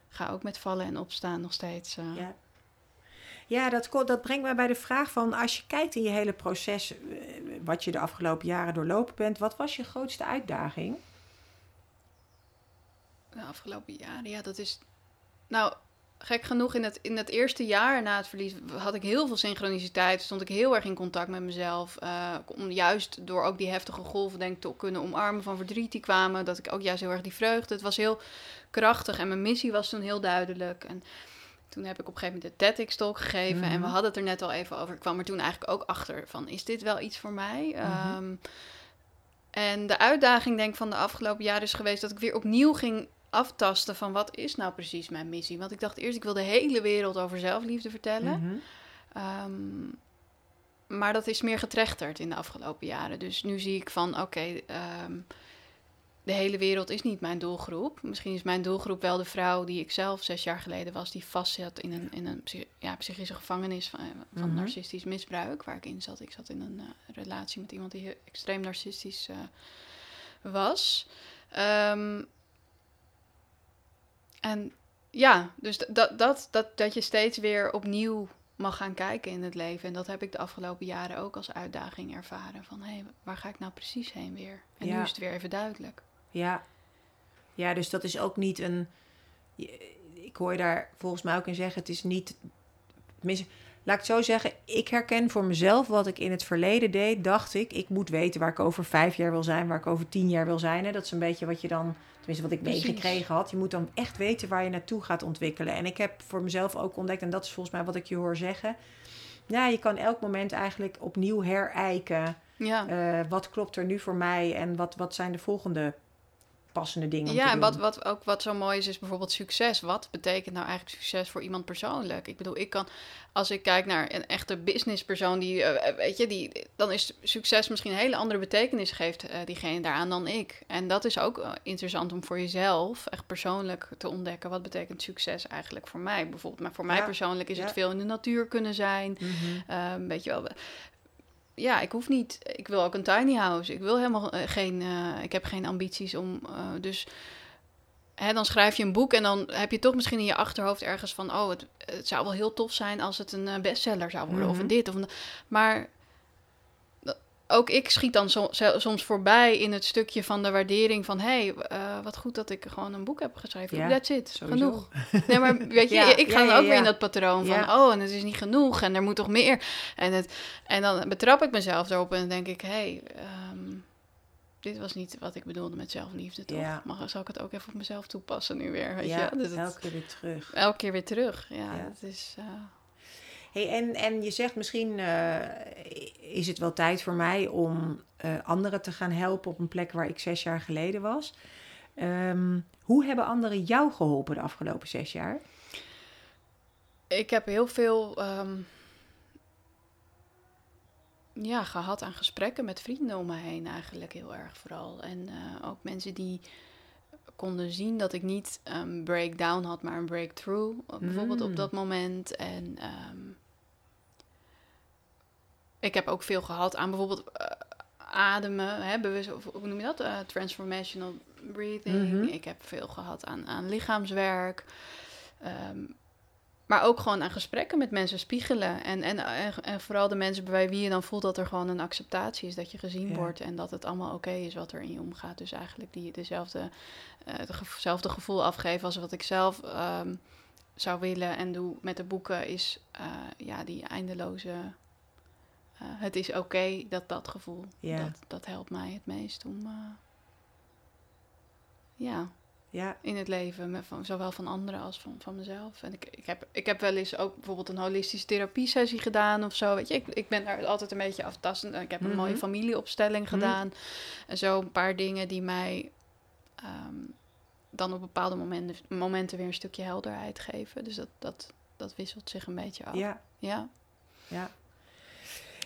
ga ook met vallen en opstaan nog steeds. eh, Ja, ja dat, dat brengt mij bij de vraag van... als je kijkt in je hele proces... eh, wat je de afgelopen jaren doorlopen bent... wat was je grootste uitdaging? de afgelopen jaren. Ja, dat is. Nou, gek genoeg, in het, in het eerste jaar na het verlies had ik heel veel synchroniciteit. Stond ik heel erg in contact met mezelf. eh, om juist door ook die heftige golven, denk ik, te kunnen omarmen van verdriet die kwamen. Dat ik ook juist heel erg die vreugde. Het was heel krachtig en mijn missie was toen heel duidelijk. En toen heb ik op een gegeven moment de TEDx-talk gegeven. En we Mhm. hadden het er net al even over. Ik kwam er toen eigenlijk ook achter van, is dit wel iets voor mij? Mhm. Ehm, en de uitdaging denk ik van de afgelopen jaren is geweest dat ik weer opnieuw ging aftasten van wat is nou precies mijn missie. Want ik dacht eerst, ik wil de hele wereld over zelfliefde vertellen. Mhm. Ehm, maar dat is meer getrechterd in de afgelopen jaren. Dus nu zie ik van, oké, ehm, de hele wereld is niet mijn doelgroep. Misschien is mijn doelgroep wel de vrouw die ik zelf zes jaar geleden was, die vastzat in een, in een ja, psychische gevangenis van, van Mhm. narcistisch misbruik, waar ik in zat. Ik zat in een eh, relatie met iemand die extreem narcistisch eh, was. Ehm, en ja, dus dat, dat, dat, dat je steeds weer opnieuw mag gaan kijken in het leven. En dat heb ik de afgelopen jaren ook als uitdaging ervaren. Van hé, hey, waar ga ik nou precies heen weer? En nu is het weer even duidelijk. Ja. ja, dus dat is ook niet een... Ik hoor je daar volgens mij ook in zeggen... het is niet... Laat ik het zo zeggen, ik herken voor mezelf wat ik in het verleden deed. Dacht ik, ik moet weten waar ik over vijf jaar wil zijn, waar ik over tien jaar wil zijn. Hè. Dat is een beetje wat je dan, tenminste wat ik meegekregen had. Je moet dan echt weten waar je naartoe gaat ontwikkelen. En ik heb voor mezelf ook ontdekt, en dat is volgens mij wat ik je hoor zeggen. Ja, je kan elk moment eigenlijk opnieuw herijken. Ja, Eh, wat klopt er nu voor mij en wat, wat zijn de volgende passende om ja te en doen? wat, wat ook wat zo mooi is, is bijvoorbeeld succes. Wat betekent nou eigenlijk succes voor iemand persoonlijk? Ik bedoel, ik kan, als ik kijk naar een echte businesspersoon, die, eh, weet je, die, dan is succes misschien een hele andere betekenis geeft eh, diegene daaraan dan ik. En dat is ook eh, interessant om voor jezelf echt persoonlijk te ontdekken. Wat betekent succes eigenlijk voor mij? Bijvoorbeeld, maar voor mij Ja, persoonlijk is ja. het veel in de natuur kunnen zijn. Ehm, weet je wel. Ja, ik hoef niet. Ik wil ook een tiny house. Ik wil helemaal eh, geen. eh, ik heb geen ambities om. eh, dus hè, dan schrijf je een boek en dan heb je toch misschien in je achterhoofd ergens van, oh, het, het zou wel heel tof zijn als het een bestseller zou worden, of Mhm. een dit of een. Maar ook ik schiet dan soms voorbij in het stukje van de waardering van, hé, hey, eh, wat goed dat ik gewoon een boek heb geschreven. Ja, That's it, sowieso. genoeg. <laughs> Nee, maar weet je, Ja, ik ga ja, dan ook weer in dat patroon van, oh, en het is niet genoeg en er moet toch meer. En, het, en dan betrap ik mezelf erop en denk ik, hé, hey, ehm, dit was niet wat ik bedoelde met zelfliefde, toch? Ja. Maar zal ik het ook even op mezelf toepassen nu weer, weet ja, je? Dus elke keer weer terug. elke keer weer terug, ja. Ja. Het is, eh, Hey, en, en je zegt misschien eh, is het wel tijd voor mij om eh, anderen te gaan helpen op een plek waar ik zes jaar geleden was. Ehm, hoe hebben anderen jou geholpen de afgelopen zes jaar? ik heb heel veel ehm, ja, gehad aan gesprekken met vrienden om me heen eigenlijk heel erg vooral. En eh, ook mensen die konden zien dat ik niet een breakdown had, maar een breakthrough. Bijvoorbeeld Mm. op dat moment. En ehm, ik heb ook veel gehad aan bijvoorbeeld eh, ademen, hè, bewust, of hoe noem je dat? Eh, transformational breathing. Mhm. Ik heb veel gehad aan, aan lichaamswerk. Ehm, maar ook gewoon aan gesprekken met mensen spiegelen. En, en, en, vooral de mensen bij wie je dan voelt dat er gewoon een acceptatie is. Dat je gezien Ja. wordt en dat het allemaal oké is wat er in je omgaat. Dus eigenlijk die, dezelfde, eh, het gevo- hetzelfde gevoel afgeven als wat ik zelf ehm, zou willen en doe met de boeken. Is eh, ja, die eindeloze... eh, het is oké, dat dat gevoel. Ja. Dat, dat helpt mij het meest om... eh, ja, Ja, in het leven, met van, zowel van anderen als van, van mezelf. En ik, ik, heb, ik heb wel eens ook bijvoorbeeld een holistische therapiesessie gedaan of zo. Weet je, ik, ik ben daar altijd een beetje aftastend. En ik heb een Mhm. mooie familieopstelling Mhm. gedaan. En zo een paar dingen die mij ehm, dan op bepaalde momenten, momenten weer een stukje helderheid geven. Dus dat, dat, dat wisselt zich een beetje af. ja, Ja. ja.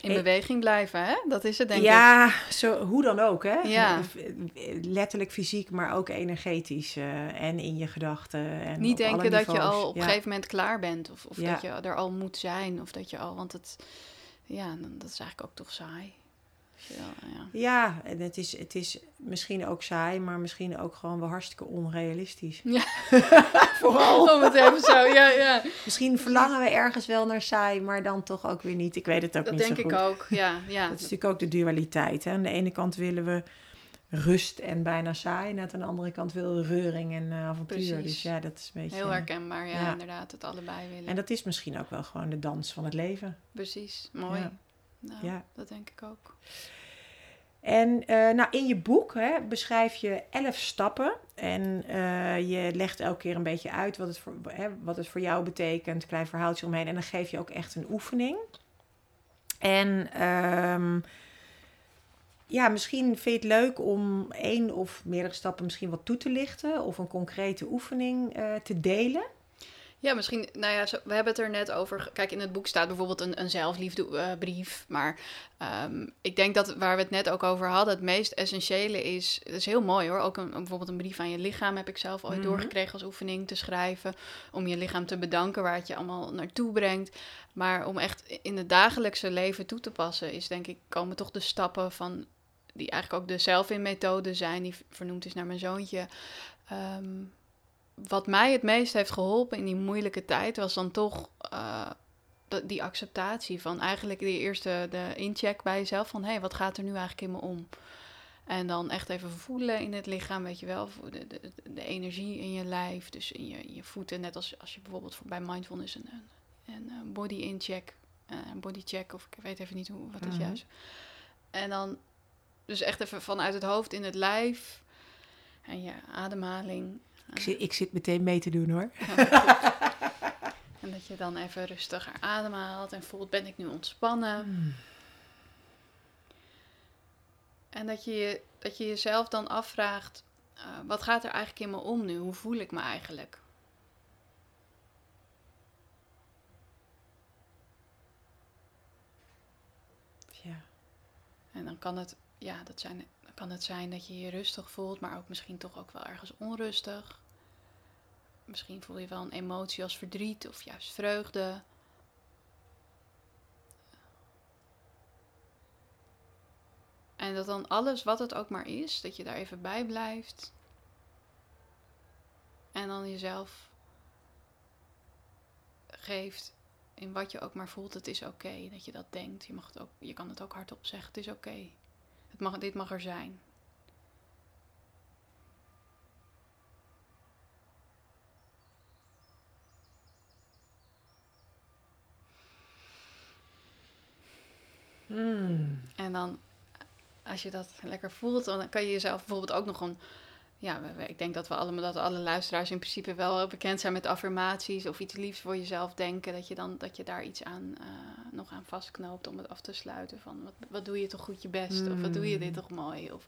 In beweging blijven, hè? Dat is het, denk ik. ja zo, hoe dan ook, hè? Ja. Letterlijk fysiek, maar ook energetisch eh, en in je gedachten. En Niet denken dat je al op een Ja. gegeven moment klaar bent. Of, of dat je er al moet zijn. Of dat je al. Want het. Ja, dat is eigenlijk ook toch saai. Ja. Ja, en het is, het is misschien ook saai, maar misschien ook gewoon wel hartstikke onrealistisch. Ja. <laughs> Vooral. Om het even zo. Ja, ja. Misschien verlangen we ergens wel naar saai, maar dan toch ook weer niet. Ik weet het ook Dat niet denk zo ik goed. ook. Ja, ja. Dat is natuurlijk ook de dualiteit. Hè? Aan de ene kant willen we rust en bijna saai. En aan de andere kant willen we reuring en eh, avontuur. Precies. Dus ja, dat is een beetje... Heel herkenbaar. Ja, ja. inderdaad. Het allebei willen. En dat is misschien ook wel gewoon de dans van het leven. Precies. Mooi. Ja. Nou, Ja. dat denk ik ook. En eh, nou, in je boek hè, beschrijf je elf stappen. En eh, je legt elke keer een beetje uit wat het, voor, hè, wat het voor jou betekent. Klein verhaaltje omheen. En dan geef je ook echt een oefening. En ehm, ja, misschien vind je het leuk om één of meerdere stappen misschien wat toe te lichten. Of een concrete oefening eh, te delen. Ja, misschien, nou ja, we hebben het er net over. Kijk, in het boek staat bijvoorbeeld een, een zelfliefdebrief. maar ehm, ik denk dat waar we het net ook over hadden, het meest essentiële is. Het is heel mooi hoor. Ook een, bijvoorbeeld een brief aan je lichaam heb ik zelf ooit Mhm. doorgekregen als oefening te schrijven. Om je lichaam te bedanken waar het je allemaal naartoe brengt. Maar om echt in het dagelijkse leven toe te passen, is denk ik, komen toch de stappen van. Die eigenlijk ook de zelfin-methode zijn, die vernoemd is naar mijn zoontje. Ehm, wat mij het meest heeft geholpen in die moeilijke tijd was dan toch eh, die acceptatie van eigenlijk die eerste de incheck bij jezelf van hé, hey, wat gaat er nu eigenlijk in me om? En dan echt even voelen in het lichaam, weet je wel, de, de, de energie in je lijf, dus in je, in je voeten, net als als je bijvoorbeeld voor- bij mindfulness een, een, een eh, body incheck, eh, een body check of ik weet even niet hoe wat is Mhm. juist. En dan dus echt even vanuit het hoofd in het lijf en je ademhaling. Ik zit, ik zit meteen mee te doen hoor. En dat je dan even rustiger ademhaalt en voelt, ben ik nu ontspannen? Hmm. En dat je, dat je jezelf dan afvraagt, eh, wat gaat er eigenlijk in me om nu? Hoe voel ik me eigenlijk? Ja. En dan kan het, ja, dat zijn, kan het zijn dat je je rustig voelt, maar ook misschien toch ook wel ergens onrustig. Misschien voel je wel een emotie als verdriet of juist vreugde. En dat dan alles wat het ook maar is, dat je daar even bij blijft. En dan jezelf geeft in wat je ook maar voelt, het is oké dat je dat denkt. Je, mag het ook, je kan het ook hardop zeggen, het is oké. Het mag, dit mag er zijn. Hmm. En dan, als je dat lekker voelt, dan kan je jezelf bijvoorbeeld ook nog een. Ja, ik denk dat we allemaal, dat alle luisteraars in principe wel bekend zijn met affirmaties of iets liefs voor jezelf denken. Dat je dan dat je daar iets aan eh, nog aan vastknoopt om het af te sluiten. Van wat, wat doe je toch goed je best? Of wat doe je dit Mm. toch mooi? Of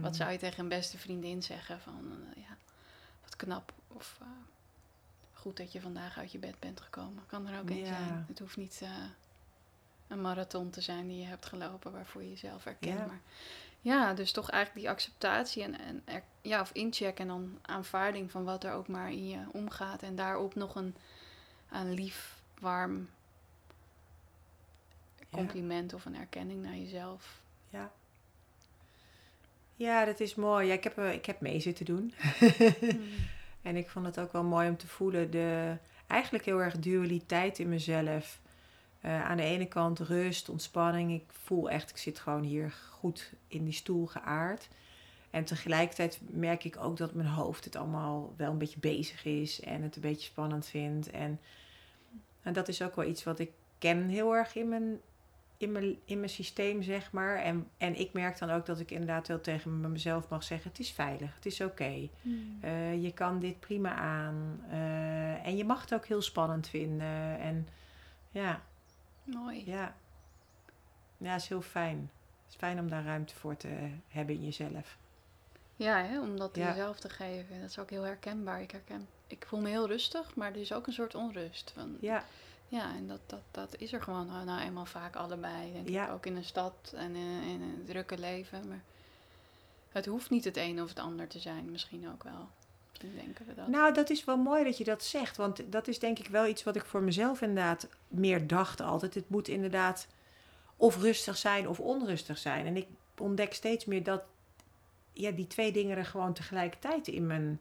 wat zou je tegen een beste vriendin zeggen? Van eh, ja, wat knap. Of eh, goed dat je vandaag uit je bed bent gekomen. Kan er ook een zijn. Het hoeft niet eh, een marathon te zijn die je hebt gelopen waarvoor je jezelf herkent. Maar ja, dus toch eigenlijk die acceptatie en, en er- ja, of incheck en dan aanvaarding van wat er ook maar in je omgaat. En daarop nog een, een lief, warm compliment of een erkenning naar jezelf. Ja. Ja, dat is mooi. Ja, ik, heb, eh, ik heb mee zitten doen. <laughs> <laughs> En ik vond het ook wel mooi om te voelen de eigenlijk heel erg dualiteit in mezelf. Eh, aan de ene kant rust, ontspanning. Ik voel echt, ik zit gewoon hier goed in die stoel geaard. En tegelijkertijd merk ik ook dat mijn hoofd het allemaal wel een beetje bezig is en het een beetje spannend vindt. En, en dat is ook wel iets wat ik ken heel erg in mijn, in mijn, in mijn systeem, zeg maar. En, en ik merk dan ook dat ik inderdaad wel tegen mezelf mag zeggen: het is veilig, het is oké. Eh, je kan dit prima aan. Eh, en je mag het ook heel spannend vinden. En ja, Mooi. ja. Ja, is heel fijn. Het is fijn om daar ruimte voor te hebben in jezelf. Ja, hè, om dat Ja. jezelf te geven. Dat is ook heel herkenbaar. Ik, herken, ik voel me heel rustig, maar er is ook een soort onrust. Van, Ja, Ja, en dat, dat, dat is er gewoon nou, nou eenmaal vaak allebei. Denk Ja. ik. Ook in een stad en in, in een drukke leven. Maar het hoeft niet het een of het ander te zijn. Misschien ook wel. Misschien denken we dat. nou dat is wel mooi dat je dat zegt. Want dat is denk ik wel iets wat ik voor mezelf inderdaad meer dacht altijd. Het moet inderdaad of rustig zijn of onrustig zijn. En ik ontdek steeds meer dat ja, die twee dingen er gewoon tegelijkertijd in mijn...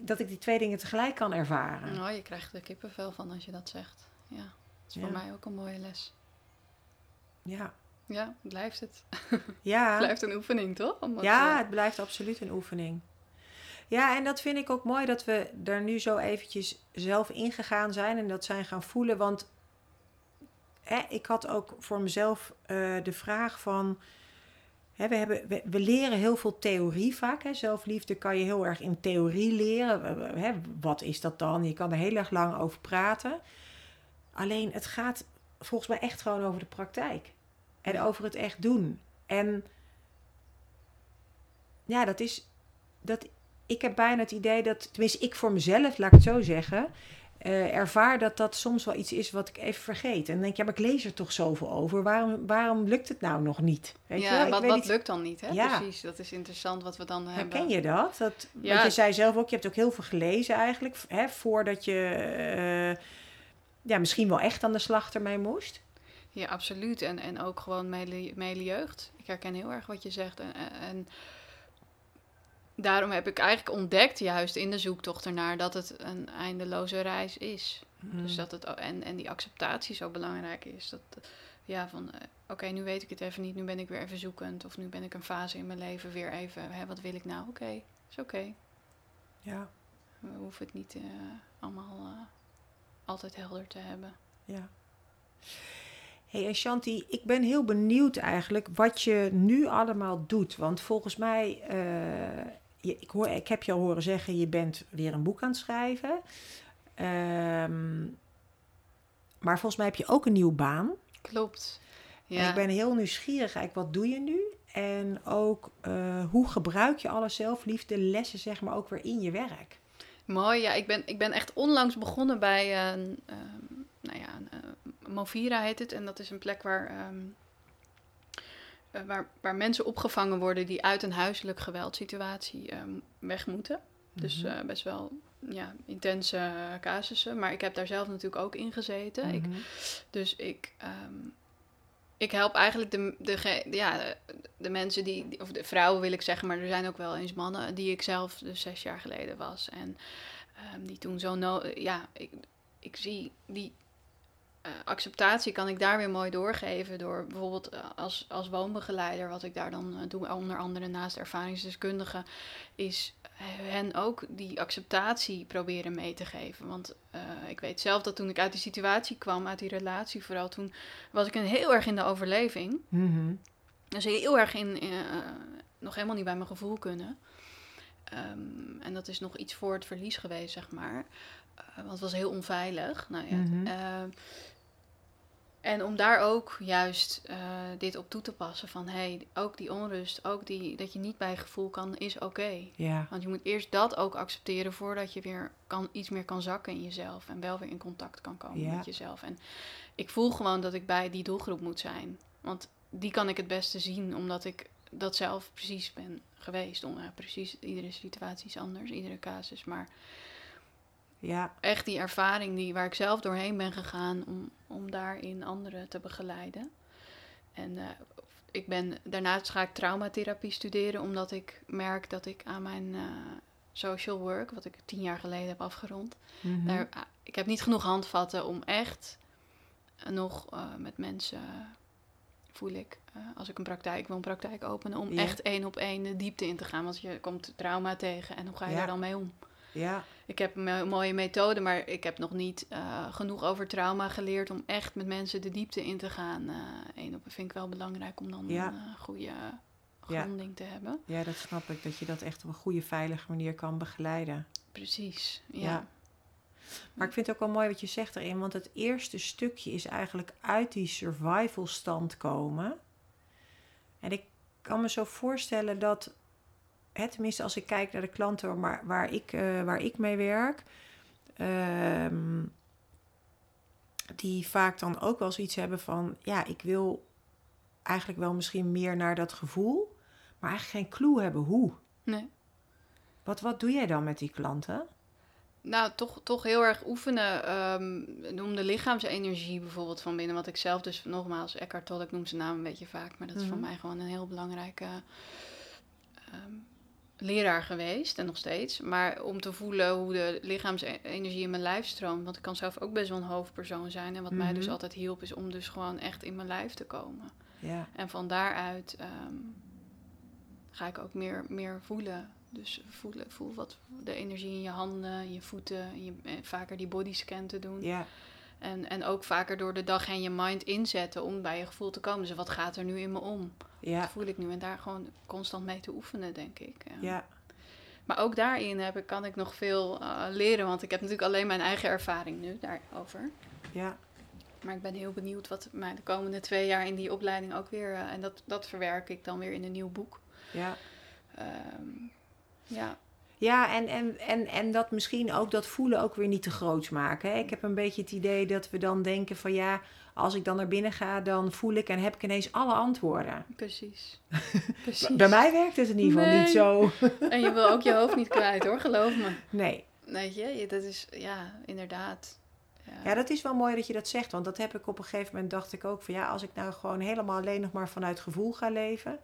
Dat ik die twee dingen tegelijk kan ervaren. Nou, je krijgt er kippenvel van als je dat zegt. Ja, dat is voor mij ook een mooie les. Ja. Ja, blijft het. Ja. <laughs> Blijft een oefening, toch? Het, Ja, eh, het blijft absoluut een oefening. Ja, en dat vind ik ook mooi dat we er nu zo eventjes zelf ingegaan zijn en dat zijn gaan voelen. Want hè, ik had ook voor mezelf eh, de vraag van. Hè, we, hebben, we, we leren heel veel theorie vaak. Hè. Zelfliefde kan je heel erg in theorie leren. Hè, wat is dat dan? Je kan er heel erg lang over praten. Alleen het gaat volgens mij echt gewoon over de praktijk. En over het echt doen. En ja, dat is. Dat, ik heb bijna het idee dat, tenminste, ik voor mezelf, laat ik het zo zeggen. eh, ervaar dat dat soms wel iets is wat ik even vergeet. En dan denk ik, ja, maar ik lees er toch zoveel over. Waarom, waarom lukt het nou nog niet? Weet je ja, Ik wat, niet- lukt dan niet, hè? Ja. Precies, dat is interessant wat we dan hebben. Herken je dat? dat Ja. Want je zei zelf ook, je hebt ook heel veel gelezen eigenlijk. Hè, voordat je eh, ja, misschien wel echt aan de slag ermee moest. Ja, absoluut. En, en ook gewoon mele, mele jeugd. Ik herken heel erg wat je zegt. En- en daarom heb ik eigenlijk ontdekt, juist in de zoektocht ernaar, dat het een eindeloze reis is. Dus dat het, en, en die acceptatie zo belangrijk is. Dat, ja, van eh, oké, nu weet ik het even niet, nu ben ik weer even zoekend. Of nu ben ik een fase in mijn leven weer even, hè, wat wil ik nou? Oké, is oké. Ja, We hoeven het niet eh, allemaal eh, altijd helder te hebben. ja. hey, Shanti, ik ben heel benieuwd eigenlijk wat je nu allemaal doet. Want volgens mij, je, ik, hoor, ik heb je al horen zeggen, je bent weer een boek aan het schrijven. Ehm, maar volgens mij heb je ook een nieuwe baan. Klopt. En Ja. ik ben heel nieuwsgierig eigenlijk, wat doe je nu? En ook, eh, hoe gebruik je alle zelfliefde lessen, zeg maar, ook weer in je werk? Mooi, ja. Ik ben, ik ben echt onlangs begonnen bij ehm, nou ja, eh, Movira heet het. En dat is een plek waar, ehm, eh, waar, waar mensen opgevangen worden die uit een huiselijk geweldsituatie ehm, weg moeten. Dus Mhm. eh, best wel ja, intense eh, casussen. Maar ik heb daar zelf natuurlijk ook in gezeten. Ik, Mhm. dus ik, ehm, ik help eigenlijk de, de, ja, de, mensen die, of de vrouwen wil ik zeggen, maar er zijn ook wel eens mannen die ik zelf dus zes jaar geleden was. En ehm, die toen zo, no ja, ik, ik zie die uh, acceptatie kan ik daar weer mooi doorgeven door bijvoorbeeld uh, als, als woonbegeleider, wat ik daar dan uh, doe, onder andere naast ervaringsdeskundigen, is hen ook die acceptatie proberen mee te geven. Want ik weet zelf dat toen ik uit die situatie kwam, uit die relatie vooral, toen was ik een heel erg in de overleving. Mm Dus heel erg in, nog helemaal niet bij mijn gevoel kunnen. Um, en dat is nog iets voor het verlies geweest, zeg maar. Want het was heel onveilig. Nou ja, Mhm. En om daar ook juist uh, dit op toe te passen van hey, ook die onrust, ook die dat je niet bij gevoel kan, is oké. Okay. Ja. Want je moet eerst dat ook accepteren voordat je weer kan, iets meer kan zakken in jezelf en wel weer in contact kan komen Ja. met jezelf. En ik voel gewoon dat ik bij die doelgroep moet zijn. Want die kan ik het beste zien, omdat ik dat zelf precies ben geweest. Om, precies, iedere situatie is anders, iedere casus. Maar Ja. echt die ervaring die, waar ik zelf doorheen ben gegaan om, om daarin anderen te begeleiden. En eh, ik ben, daarnaast ga ik traumatherapie studeren, omdat ik merk dat ik aan mijn eh, social work, wat ik tien jaar geleden heb afgerond, Mhm. daar, ah, ik heb niet genoeg handvatten om echt eh, nog met mensen, voel ik, als ik een praktijk wil, een praktijk openen, om Ja. echt één op één de diepte in te gaan. Want je komt trauma tegen en hoe ga je Ja. daar dan mee om? Ja. Ik heb een mo- mooie methode, maar ik heb nog niet eh, genoeg over trauma geleerd om echt met mensen de diepte in te gaan. Eh Eén op vind ik wel belangrijk om dan Ja. een eh, goede Ja. gronding te hebben. ja, dat snap ik. Dat je dat echt op een goede, veilige manier kan begeleiden. Precies. Ja. Ja. Maar ik vind het ook wel mooi wat je zegt erin. Want het eerste stukje is eigenlijk uit die survival stand komen. En ik kan me zo voorstellen dat... Hè, tenminste, als ik kijk naar de klanten waar, waar, ik, eh, waar ik mee werk... ehm, die vaak dan ook wel zoiets hebben van... Ja, ik wil eigenlijk wel misschien meer naar dat gevoel... maar eigenlijk geen clue hebben hoe. Nee. Wat, wat doe jij dan met die klanten? Nou, toch, toch heel erg oefenen. noem de lichaamsenergie bijvoorbeeld van binnen. Wat ik zelf dus nogmaals, Eckhart Tolle, ik noem zijn naam een beetje vaak. Maar dat is voor Mhm. mij gewoon een heel belangrijke ehm, leraar geweest. En nog steeds. Maar om te voelen hoe de lichaamsenergie in mijn lijf stroomt. Want ik kan zelf ook best wel een hoofdpersoon zijn. En wat mij dus Mhm. altijd hielp is om dus gewoon echt in mijn lijf te komen. Ja, En van daaruit ehm, ga ik ook meer, meer voelen. Dus voelen, voel wat de energie in je handen, in je voeten. En je, en vaker die bodyscan te doen. ja, En, en ook vaker door de dag heen je mind inzetten om bij je gevoel te komen. Dus wat gaat er nu in me om? ja, Wat voel ik nu? En daar gewoon constant mee te oefenen, denk ik. Ja. ja. Maar ook daarin heb ik, kan ik nog veel eh, leren. Want ik heb natuurlijk alleen mijn eigen ervaring nu daarover. ja. Maar ik ben heel benieuwd wat mij de komende twee jaar in die opleiding ook weer... eh, en dat, dat verwerk ik dan weer in een nieuw boek. Ja, Ehm, ja, ja en, en, en, en dat misschien ook dat voelen ook weer niet te groot maken. Hè? Ik heb een beetje het idee dat we dan denken van ja, als ik dan naar binnen ga, dan voel ik en heb ik ineens alle antwoorden. precies. <laughs> precies. Bij mij werkt het in ieder geval Nee. niet zo. <laughs> En je wil ook je hoofd niet kwijt hoor, geloof me. Nee. Weet je, je- dat is, ja, inderdaad. Ja, Ja, dat is wel mooi dat je dat zegt. Want dat heb ik op een gegeven moment, dacht ik ook van ja, als ik nou gewoon helemaal alleen nog maar vanuit gevoel ga leven.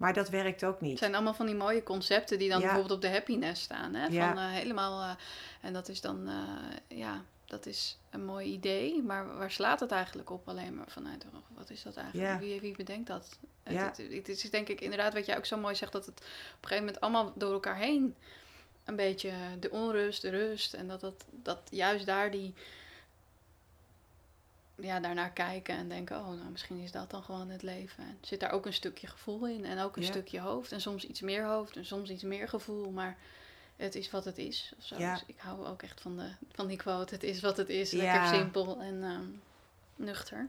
Maar dat werkt ook Het niet. zijn allemaal van die mooie concepten die dan Ja. bijvoorbeeld op de happiness staan. Hè? Ja. Van eh, helemaal, eh, en dat is dan, eh, ja, dat is een mooi idee. Maar waar slaat het eigenlijk op alleen maar vanuit, wat is dat eigenlijk? Ja. Wie, wie bedenkt dat? Het, Ja. het, het is denk ik inderdaad wat jij ook zo mooi zegt, dat het op een gegeven moment allemaal door elkaar heen een beetje de onrust, de rust. En dat, dat, dat juist daar die, ja, daarnaar kijken en denken, oh, nou, misschien is dat dan gewoon het leven. En zit daar ook een stukje gevoel in en ook een Ja. stukje hoofd. En soms iets meer hoofd en soms iets meer gevoel, maar het is wat het is. Of zo. Ja. Dus ik hou ook echt van, de, van die quote, het is wat het is. Ja. Lekker simpel en ehm, nuchter.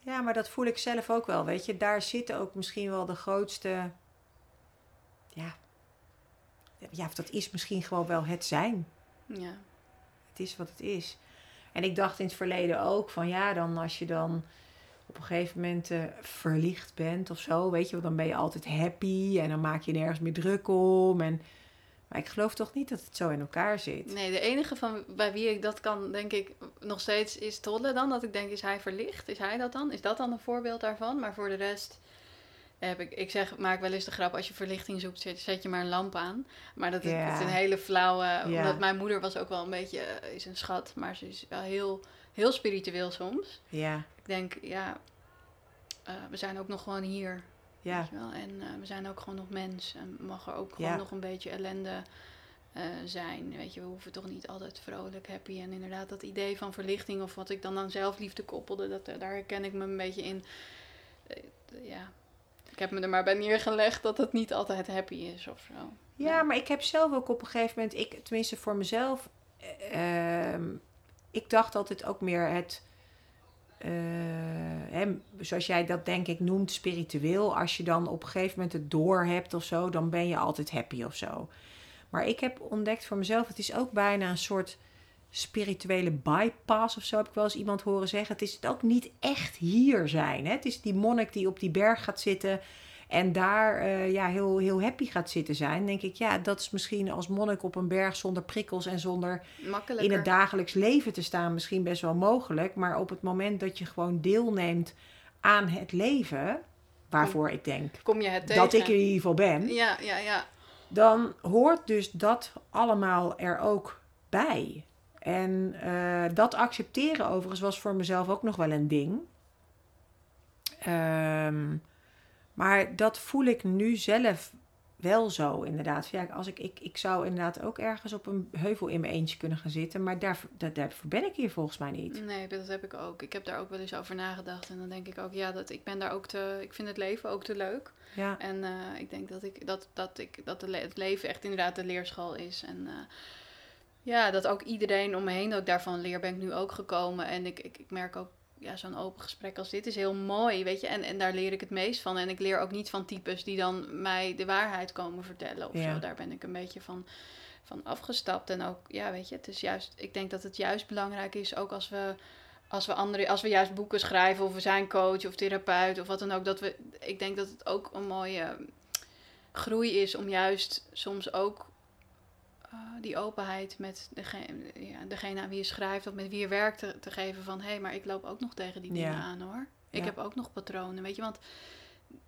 Ja, maar dat voel ik zelf ook wel. Weet je, daar zitten ook misschien wel de grootste. Ja. Ja, of dat is misschien gewoon wel het zijn. Ja, Het is wat het is. En ik dacht in het verleden ook van ja, dan als je dan op een gegeven moment eh, verlicht bent of zo, weet je, wel, dan ben je altijd happy en dan maak je nergens meer druk om. En Maar ik geloof toch niet dat het zo in elkaar zit. Nee, de enige van bij wie ik dat kan, denk ik, nog steeds is Tolle dan. Dat ik denk, is hij verlicht? Is hij dat dan? Is dat dan een voorbeeld daarvan? Maar voor de rest heb ik, ik zeg, maak wel eens de grap, als je verlichting zoekt, zet, zet je maar een lamp aan. Maar dat is, een hele flauwe, omdat mijn moeder was ook wel een beetje, eh, is een schat, maar ze is wel heel, heel spiritueel soms. Ja, Ik denk, ja, eh, we zijn ook nog gewoon hier. ja? En eh, we zijn ook gewoon nog mens. En mag er ook gewoon nog een beetje ellende zijn. Weet je, we hoeven toch niet altijd vrolijk, happy. En inderdaad, dat idee van verlichting of wat ik dan aan zelfliefde koppelde, dat, daar herken ik me een beetje in. Ja, ik heb me er maar bij neergelegd dat het niet altijd happy is of zo. Ja, maar ik heb zelf ook op een gegeven moment, ik, tenminste voor mezelf, eh, ehm, ik dacht altijd ook meer het, eh, hè, zoals jij dat denk ik noemt, spiritueel. Als je dan op een gegeven moment het door hebt of zo, dan ben je altijd happy of zo. Maar ik heb ontdekt voor mezelf, het is ook bijna een soort spirituele bypass of zo, heb ik wel eens iemand horen zeggen. Het is het ook niet echt hier zijn. Hè? Het is die monnik die op die berg gaat zitten en daar eh, ja, heel, heel happy gaat zitten zijn. denk ik, ja, dat is misschien als monnik op een berg zonder prikkels en zonder in het dagelijks leven te staan misschien best wel mogelijk. Maar op het moment dat je gewoon deelneemt aan het leven, waarvoor ik denk Kom je het tegen? dat ik er in ieder geval ben, Ja, ja, ja. dan hoort dus dat allemaal er ook bij. En eh, dat accepteren overigens was voor mezelf ook nog wel een ding. Ehm, maar dat voel ik nu zelf wel zo, inderdaad. Ja, als ik, ik, ik zou inderdaad ook ergens op een heuvel in mijn eentje kunnen gaan zitten. Maar daar, daar, daarvoor ben ik hier volgens mij niet. Nee, dat heb ik ook. Ik heb daar ook wel eens over nagedacht. En dan denk ik ook, ja, dat, ik ben daar ook te... Ik vind het leven ook te leuk. Ja, En eh, ik denk dat, ik, dat, dat, ik, dat het leven echt inderdaad de leerschool is. En eh, ja, dat ook iedereen om me heen ook daarvan leer, ben ik nu ook gekomen. En ik, ik, ik merk ook, ja, zo'n open gesprek als dit is heel mooi, weet je. En, en daar leer ik het meest van. En ik leer ook niet van types die dan mij de waarheid komen vertellen of Ja. zo. Daar ben ik een beetje van, van afgestapt. En ook, ja, weet je, het is juist... Ik denk dat het juist belangrijk is, ook als we... Als we, andere, als we juist boeken schrijven of we zijn coach of therapeut of wat dan ook, dat we, ik denk dat het ook een mooie groei is om juist soms ook eh, die openheid met degene, ja, degene aan wie je schrijft of met wie je werkt te, te geven van hé, hey, maar ik loop ook nog tegen die dingen Ja. aan hoor. Ik Ja. heb ook nog patronen, weet je, want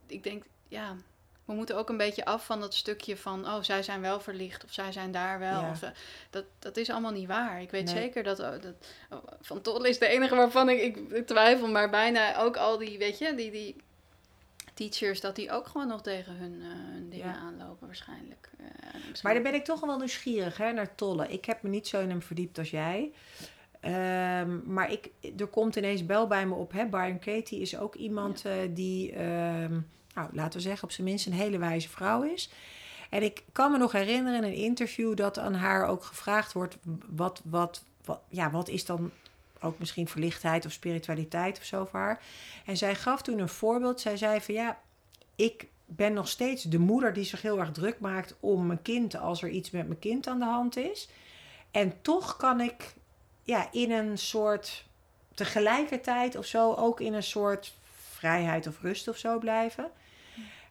ik denk, ja, we moeten ook een beetje af van dat stukje van, oh, zij zijn wel verlicht of zij zijn daar wel. Of, eh, dat, dat is allemaal niet waar. Ik weet Nee. zeker dat, oh, dat oh, Van Tolle is de enige waarvan ik, ik twijfel, maar bijna ook al die, weet je, die, die teachers, dat die ook gewoon nog tegen hun, eh, hun dingen Ja. aanlopen waarschijnlijk. Eh, Maar dan ben ik toch wel nieuwsgierig hè, naar Tolle. Ik heb me niet zo in hem verdiept als jij. Ehm, maar ik, er komt ineens bel bij me op. Hè? Byron Katie is ook iemand eh, die, ehm, nou, laten we zeggen, op zijn minst een hele wijze vrouw is. En ik kan me nog herinneren in een interview dat aan haar ook gevraagd wordt: wat, wat, wat, ja, wat is dan ook misschien verlichtheid of spiritualiteit of zo voor haar? En zij gaf toen een voorbeeld. Zij zei van ja, ik ben nog steeds de moeder die zich heel erg druk maakt om mijn kind als er iets met mijn kind aan de hand is. En toch kan ik ja, in een soort tegelijkertijd of zo ook in een soort vrijheid of rust of zo blijven.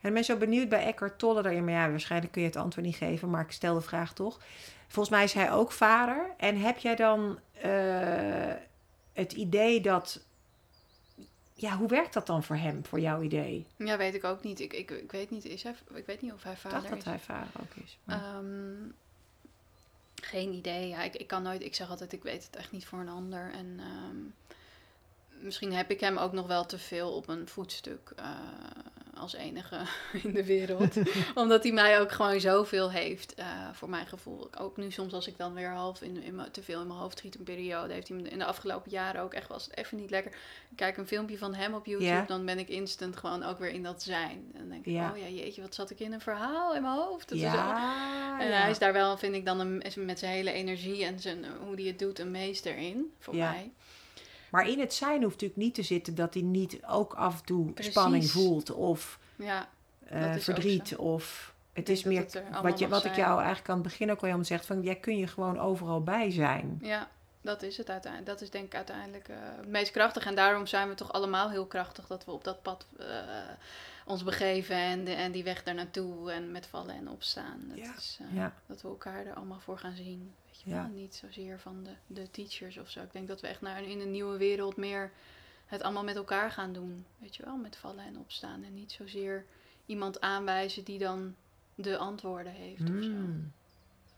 En ik ben zo benieuwd bij Eckhart Tolle daarin. Maar ja, waarschijnlijk kun je het antwoord niet geven, maar ik stel de vraag toch. Volgens mij is hij ook vader. En heb jij dan eh, het idee dat. Ja, hoe werkt dat dan voor hem, voor jouw idee? Ja, weet ik ook niet. Ik, ik, ik weet niet, is hij, ik weet niet of hij Ik vader dacht dat hij vader ook is. maar- Ehm, geen idee. Ja, ik, ik kan nooit. Ik zeg altijd, ik weet het echt niet voor een ander. En ehm, misschien heb ik hem ook nog wel te veel op een voetstuk eh, als enige <laughs> in de wereld. <laughs> Omdat hij mij ook gewoon zoveel heeft, eh, voor mijn gevoel. Ook nu soms als ik dan weer half in, in te veel in mijn hoofd schiet een periode, heeft hij me in de afgelopen jaren ook echt wel eens even niet lekker. Ik kijk een filmpje van hem op YouTube, dan ben ik instant gewoon ook weer in dat zijn. En dan denk ik, oh ja, jeetje, wat zat ik in een verhaal in mijn hoofd. Dat is en ja. hij is daar wel, vind ik dan, een, met zijn hele energie en zijn, hoe hij het doet, een meester in, voor Ja. mij. Maar in het zijn hoeft natuurlijk niet te zitten dat hij niet ook af en toe Precies. spanning voelt of Ja, eh, verdriet. Of het is meer het er wat, je, wat ik jou eigenlijk aan het begin ook al helemaal zegt: van jij kun je gewoon overal bij zijn. ja, Dat is het uiteindelijk. Dat is denk ik uiteindelijk uh, het meest krachtig. En daarom zijn we toch allemaal heel krachtig dat we op dat pad uh, ons begeven en, de, en die weg daar naartoe en met vallen en opstaan. Dat, Ja. is, Ja. dat we elkaar er allemaal voor gaan zien. Weet je Ja. wel? Niet zozeer van de, de teachers of zo. Ik denk dat we echt naar een, in een nieuwe wereld meer het allemaal met elkaar gaan doen. Weet je wel, met vallen en opstaan. En niet zozeer iemand aanwijzen die dan de antwoorden heeft of zo. Mm.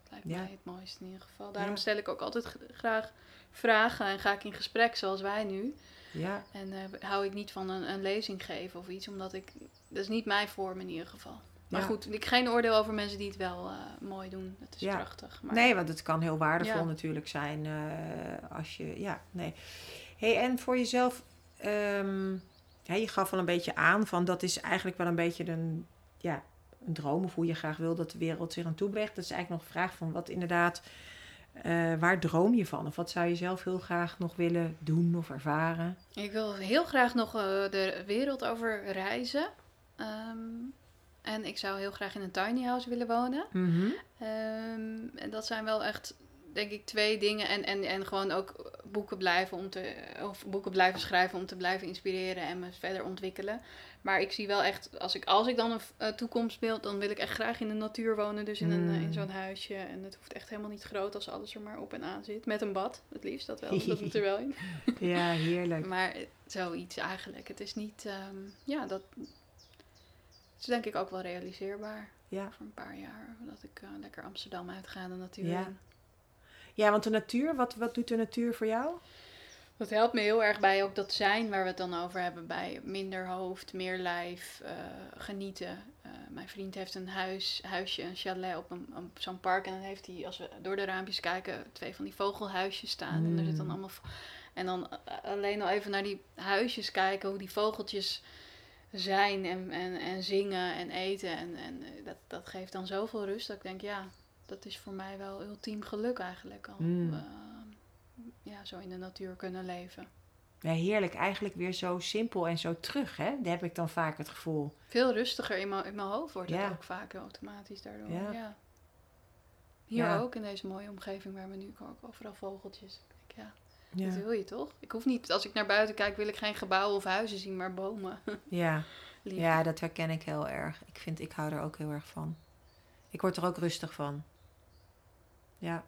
Dat lijkt Ja. mij het mooiste in ieder geval. Daarom Ja. stel ik ook altijd graag vragen en ga ik in gesprek zoals wij nu. Ja. En eh, hou ik niet van een, een lezing geven of iets, omdat ik... Dat is niet mijn vorm in ieder geval. Maar Ja. goed, ik geen oordeel over mensen die het wel eh, mooi doen. Dat is Ja. prachtig. Maar Nee, want het kan heel waardevol Ja. natuurlijk zijn eh, als je, ja, nee. hey, en voor jezelf, ehm, ja, je gaf al een beetje aan van dat is eigenlijk wel een beetje een, ja, een droom of hoe je graag wil dat de wereld zich aan toe beweegt. Dat is eigenlijk nog een vraag van wat inderdaad, eh, waar droom je van? Of wat zou je zelf heel graag nog willen doen of ervaren? ik wil heel graag nog de wereld over reizen. Ehm, en ik zou heel graag in een tiny house willen wonen. Mhm. Ehm, en dat zijn wel echt, denk ik, twee dingen. En, en, en gewoon ook boeken blijven om te, of boeken blijven schrijven om te blijven inspireren en me verder ontwikkelen. Maar ik zie wel echt, als ik, als ik dan een uh, toekomstbeeld, dan wil ik echt graag in de natuur wonen. Dus in, een, uh, in Mm. zo'n huisje. En het hoeft echt helemaal niet groot als alles er maar op en aan zit. Met een bad, het liefst, dat wel. dat moet er wel in. <laughs> Ja, heerlijk. Maar eh, zoiets eigenlijk. Het is niet, ehm, ja, dat is denk ik ook wel realiseerbaar. Ja. Voor een paar jaar. Dat ik eh, lekker Amsterdam uitga de natuur Ja. in. ja, want de natuur, wat, wat doet de natuur voor jou? Dat helpt me heel erg bij ook dat zijn waar we het dan over hebben. Bij minder hoofd, meer lijf, eh, genieten. Eh, mijn vriend heeft een huis, huisje, een chalet op, een, op zo'n park. En dan heeft hij, als we door de raampjes kijken, twee van die vogelhuisjes staan. En er zit dan Mm. allemaal... En dan alleen al even naar die huisjes kijken, hoe die vogeltjes zijn en, en, en zingen en eten. En, en dat, dat geeft dan zoveel rust dat ik denk, ja, dat is voor mij wel ultiem geluk eigenlijk al. Mm. Eh, ja, zo in de natuur kunnen leven. Ja, heerlijk. Eigenlijk weer zo simpel en zo terug, hè? Daar heb ik dan vaak het gevoel. Veel rustiger in mijn, in mijn hoofd wordt het ook vaak automatisch daardoor. Ja. Ja. Hier ook, in deze mooie omgeving waar we nu ook overal vogeltjes. Ja, dat wil je toch? Ik hoef niet, als ik naar buiten kijk, wil ik geen gebouwen of huizen zien, maar bomen. <laughs> Ja. Ja, dat herken ik heel erg. Ik vind, ik hou er ook heel erg van. Ik word er ook rustig van. Ja.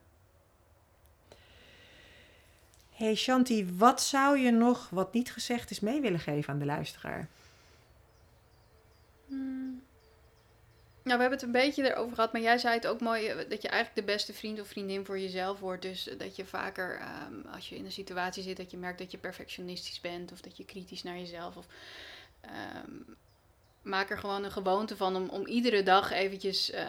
Hey Shanti, wat zou je nog, wat niet gezegd is, mee willen geven aan de luisteraar? Hmm. Nou, we hebben het een beetje erover gehad, maar jij zei het ook mooi, eh, dat je eigenlijk de beste vriend of vriendin voor jezelf wordt. Dus eh, dat je vaker, ehm, als je in een situatie zit, dat je merkt dat je perfectionistisch bent of dat je kritisch naar jezelf. Of, ehm, maak er gewoon een gewoonte van om, om iedere dag eventjes eh,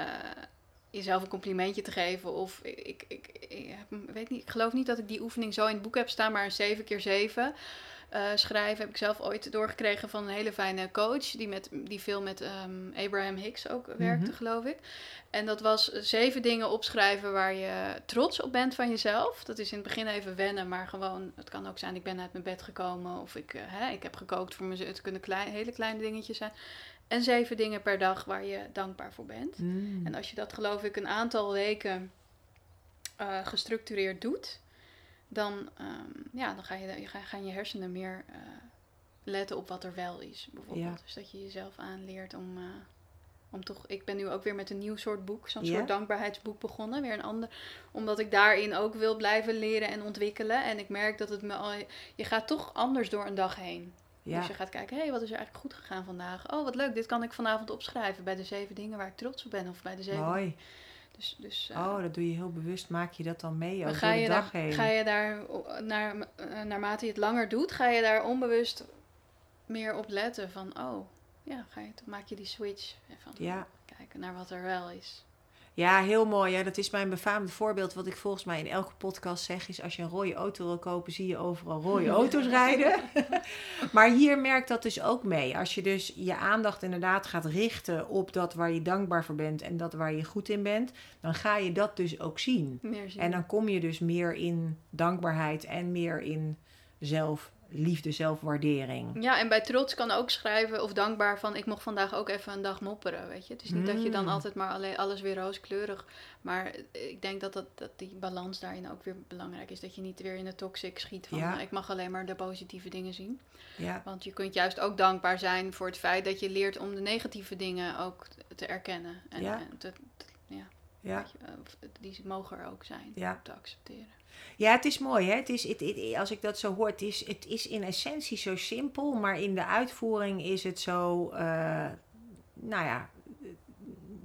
jezelf een complimentje te geven. Of ik, ik, ik, weet niet, ik geloof niet dat ik die oefening zo in het boek heb staan, maar een 7 keer 7 eh, schrijven heb ik zelf ooit doorgekregen van een hele fijne coach. Die, met, die veel met ehm, Abraham Hicks ook werkte, Mhm. geloof ik. En dat was zeven dingen opschrijven waar je trots op bent van jezelf. Dat is in het begin even wennen, maar gewoon, het kan ook zijn, ik ben uit mijn bed gekomen. Of ik, eh, hè, ik heb gekookt voor mezelf. Het kunnen klein, hele kleine dingetjes zijn. En zeven dingen per dag waar je dankbaar voor bent. Mm. En als je dat geloof ik een aantal weken eh, gestructureerd doet, dan, ehm, ja, dan ga je, je ga- gaan je hersenen meer eh, letten op wat er wel is. Bijvoorbeeld. Ja. Dus dat je jezelf aanleert om, eh, om toch. Ik ben nu ook weer met een nieuw soort boek, zo'n soort dankbaarheidsboek begonnen. Weer een ander. Omdat ik daarin ook wil blijven leren en ontwikkelen. En ik merk dat het me al. Je gaat toch anders door een dag heen. Ja, Dus je gaat kijken, hé, hey, wat is er eigenlijk goed gegaan vandaag? Oh, wat leuk, dit kan ik vanavond opschrijven bij de zeven dingen waar ik trots op ben. Of bij de zeven mooi. Dus, dus eh, Oh, dat doe je heel bewust. Maak je dat dan mee dan ook ga door de je, dag daar, heen? ga je daar, naar, eh, naarmate je het langer doet, ga je daar onbewust meer op letten. Van, oh, ja, ga je, dan maak je die switch. En van, Ja. kijken naar wat er wel is. Ja, heel mooi. Ja, dat is mijn befaamde voorbeeld. Wat ik volgens mij in elke podcast zeg, is als je een rode auto wil kopen, zie je overal rode <laughs> auto's rijden. <laughs> maar hier merkt dat dus ook mee. Als je dus je aandacht inderdaad gaat richten op dat waar je dankbaar voor bent en dat waar je goed in bent, dan ga je dat dus ook zien. Zien. En dan kom je dus meer in dankbaarheid en meer in zelfliefde, zelfwaardering. Ja, en bij trots kan ook schrijven of dankbaar van ik mocht vandaag ook even een dag mopperen, weet je. Het is niet dat je dan Mm. altijd maar alleen alles weer rooskleurig. Maar ik denk dat, dat, dat die balans daarin ook weer belangrijk is. Dat je niet weer in de toxic schiet van Ja. nou, ik mag alleen maar de positieve dingen zien. Ja, Want je kunt juist ook dankbaar zijn voor het feit dat je leert om de negatieve dingen ook te erkennen. En, Ja. en te, te- ja, ja, je, eh, die mogen er ook zijn, ja. te accepteren. Ja, het is mooi. Hè? Het is, het, als ik dat zo hoor, het is, het is in essentie zo simpel, maar in de uitvoering is het zo, eh, nou ja, eh,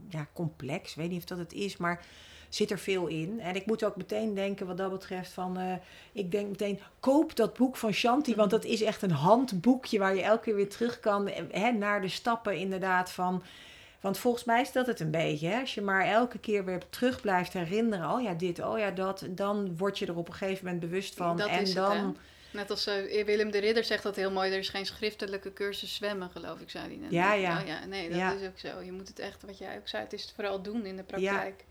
ja, complex. Ik weet niet of dat het is, maar zit er veel in. En ik moet ook meteen denken wat dat betreft van, eh, ik denk meteen, koop dat boek van Shanti, want dat is echt een handboekje waar je elke keer weer terug kan hè, naar de stappen inderdaad van... Want volgens mij is dat het een beetje. Hè? Als je maar elke keer weer terug blijft herinneren. Oh ja, dit, oh ja, dat. Dan word je er op een gegeven moment bewust van. Dat en is het, dan. hè? Net als eh, Willem de Ridder zegt dat heel mooi. Er is geen schriftelijke cursus zwemmen, geloof ik, zei hij net. Ja, ja. Oh, ja nee, dat Ja. is ook zo. Je moet het echt, wat jij ook zei, het is het vooral doen in de praktijk. Ja,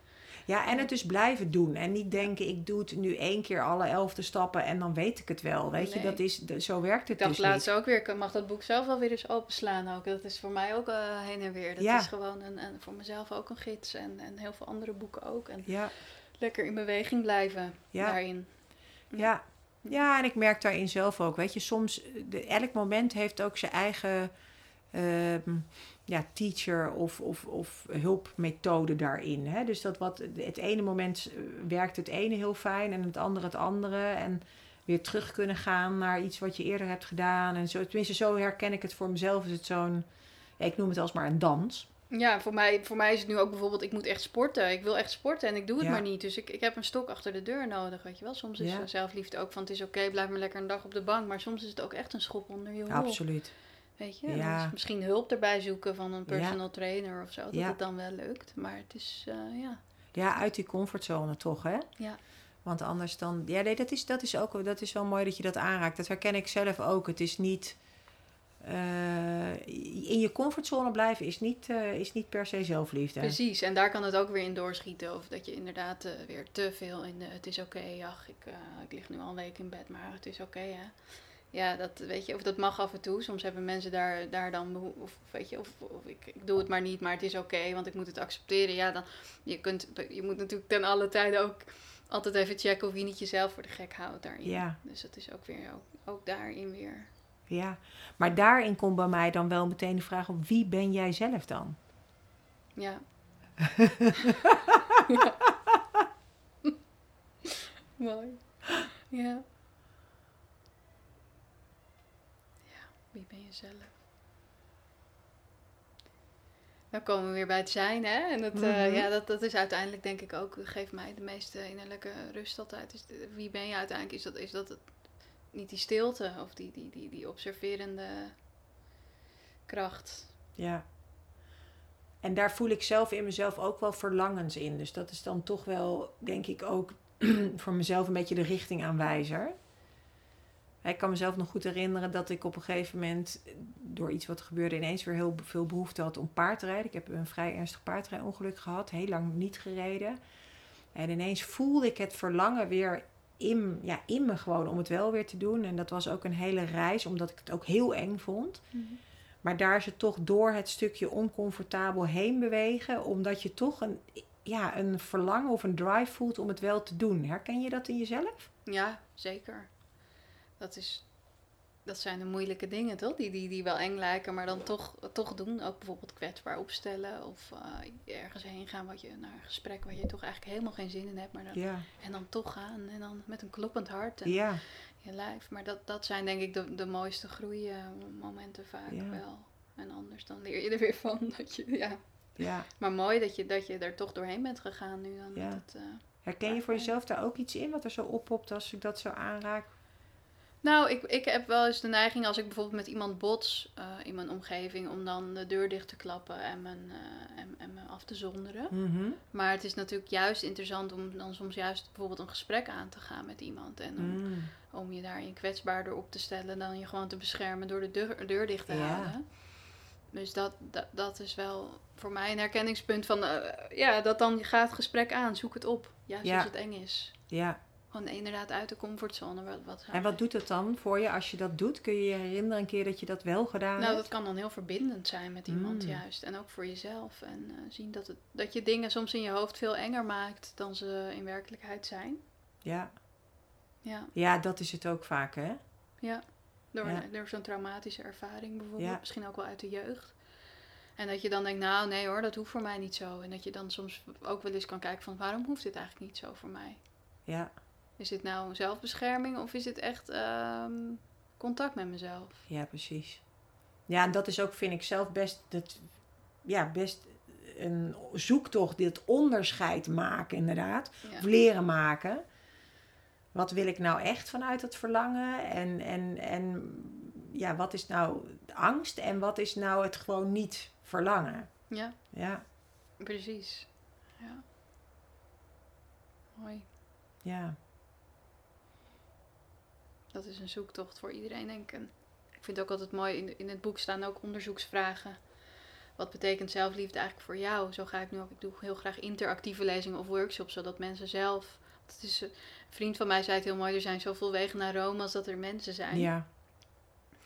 en het dus blijven doen. En niet denken, ik doe het nu één keer alle elfde stappen en dan weet ik het wel. Weet je, dat is, zo werkt Ik het dacht dus laatst niet. ook weer, ik mag dat boek zelf wel weer eens openslaan ook. Dat is voor mij ook eh, heen en weer. Dat Ja. is gewoon een, en voor mezelf ook een gids. En, en heel veel andere boeken ook. En Ja, lekker in beweging blijven Ja. daarin. ja. Ja, en ik merk daarin zelf ook. Weet je, soms, de, elk moment heeft ook zijn eigen ehm, ja, teacher of, of, of hulpmethode daarin. Hè? Dus dat wat, het ene moment eh, werkt het ene heel fijn en het andere het andere. En weer terug kunnen gaan naar iets wat je eerder hebt gedaan. En zo, tenminste, zo herken ik het voor mezelf. Is het zo'n, ja, ik noem het alsmaar een dans. Ja, voor mij, voor mij is het nu ook bijvoorbeeld, ik moet echt sporten. Ik wil echt sporten en ik doe het Ja. maar niet. Dus ik, ik heb een stok achter de deur nodig, weet je wel. Soms is Ja. zelfliefde ook van, het is oké, blijf maar lekker een dag op de bank. Maar soms is het ook echt een schop onder je hol. Absoluut. Weet je, Ja. is misschien hulp erbij zoeken van een Ja. personal trainer of zo. Dat Ja. het dan wel lukt. Maar het is, eh, ja. Ja, uit die comfortzone toch, hè? Ja. Want anders dan... Ja, nee, dat is, dat is ook dat is wel mooi dat je dat aanraakt. Dat herken ik zelf ook. Het is niet... eh, in je comfortzone blijven is niet, eh, is niet per se zelfliefde. Precies, en daar kan het ook weer in doorschieten. Of dat je inderdaad weer te veel in de, het is oké, ach, ik, ik lig nu al een week in bed, maar het is oké, hè. Ja, dat weet je, of dat mag af en toe. Soms hebben mensen daar, daar dan, of weet je, of, of ik, ik doe het maar niet, maar het is oké, want ik moet het accepteren. Ja, dan, je, kunt, je moet natuurlijk ten alle tijden ook altijd even checken of je niet jezelf voor de gek houdt daarin. Ja. Dus dat is ook weer, ook, ook daarin weer. Ja, maar daarin komt bij mij dan wel meteen de vraag op wie ben jij zelf dan? Ja. <laughs> <laughs> ja. Mooi. Ja. Ja, wie ben je zelf? Dan komen we weer bij het zijn, hè? En dat, eh, Mhm. ja, dat, dat is uiteindelijk denk ik ook, geeft mij de meeste innerlijke rust altijd. Is de- wie ben je uiteindelijk? Is dat, is dat het, niet die stilte of die, die, die, die observerende kracht? Ja. En daar voel ik zelf in mezelf ook wel verlangens in. Dus dat is dan toch wel, denk ik, ook <clears throat> voor mezelf een beetje de richtingaanwijzer. Ik kan mezelf nog goed herinneren dat ik op een gegeven moment, door iets wat er gebeurde, ineens weer heel veel behoefte had om paard te rijden. Ik heb een vrij ernstig paardrijongeluk gehad, heel lang niet gereden. En ineens voelde ik het verlangen weer in, ja, in me gewoon om het wel weer te doen. En dat was ook een hele reis, omdat ik het ook heel eng vond. Maar daar is het toch door het stukje oncomfortabel heen bewegen, omdat je toch een, ja, een verlangen of een drive voelt om het wel te doen. Herken je dat in jezelf? Ja, zeker. Dat, is, dat zijn de moeilijke dingen, toch? Die, die, die wel eng lijken, maar dan toch, toch doen. Ook bijvoorbeeld kwetsbaar opstellen of eh, ergens heen gaan wat je, naar een gesprek waar je toch eigenlijk helemaal geen zin in hebt. Maar dan, Ja. En dan toch gaan en dan met een kloppend hart en Ja, je lijf. Maar dat, dat zijn denk ik de, de mooiste groeimomenten vaak Ja. wel. En anders dan leer je er weer van <laughs> dat je, ja. ja. Maar mooi dat je, dat je er toch doorheen bent gegaan nu dan. Ja. het, eh, Herken je voor jezelf daar ook iets in wat er zo oppopt als ik dat zo aanraak? Nou, ik, ik heb wel eens de neiging als ik bijvoorbeeld met iemand bots eh, in mijn omgeving om dan de deur dicht te klappen en, mijn, eh, en, en me af te zonderen. Mhm. Maar het is natuurlijk juist interessant om dan soms juist bijvoorbeeld een gesprek aan te gaan met iemand. En om, Mm. om je daarin kwetsbaarder op te stellen dan je gewoon te beschermen door de deur, deur dicht te Ja. houden. Dus dat, dat, dat is wel voor mij een herkenningspunt van, eh, ja, dat dan gaat het gesprek aan, zoek het op. Juist Ja. als het eng is. Ja, gewoon inderdaad uit de comfortzone. Wat, wat En wat doet het dan voor je als je dat doet? Kun je je herinneren een keer dat je dat wel gedaan Nou, hebt? dat kan dan heel verbindend zijn met iemand Mm. juist. En ook voor jezelf. En eh, zien dat, het, dat je dingen soms in je hoofd veel enger maakt dan ze in werkelijkheid zijn. Ja. Ja, ja, dat is het ook vaak, hè? ja. Door, Ja. door zo'n traumatische ervaring bijvoorbeeld. Ja. Misschien ook wel uit de jeugd. En dat je dan denkt, nou nee hoor, dat hoeft voor mij niet zo. En dat je dan soms ook wel eens kan kijken van, waarom hoeft dit eigenlijk niet zo voor mij? Ja, Is dit nou zelfbescherming of is dit echt ehm, contact met mezelf? ja precies. Ja, en dat is ook, vind ik zelf, best, dat, ja, best een zoektocht, dit onderscheid maken, inderdaad. Ja. Of leren maken. Wat wil ik nou echt vanuit het verlangen? En, en, en ja, wat is nou angst? En wat is nou het gewoon niet verlangen? ja, Ja, precies. Ja. Mooi. ja. Dat is een zoektocht voor iedereen, denk ik. En ik vind het ook altijd mooi, in, in het boek staan ook onderzoeksvragen. Wat betekent zelfliefde eigenlijk voor jou? Zo ga ik nu ook. Ik doe heel graag interactieve lezingen of workshops, zodat mensen zelf. Het is, eh, een vriend van mij zei het heel mooi: er zijn zoveel wegen naar Rome als dat er mensen zijn. Ja.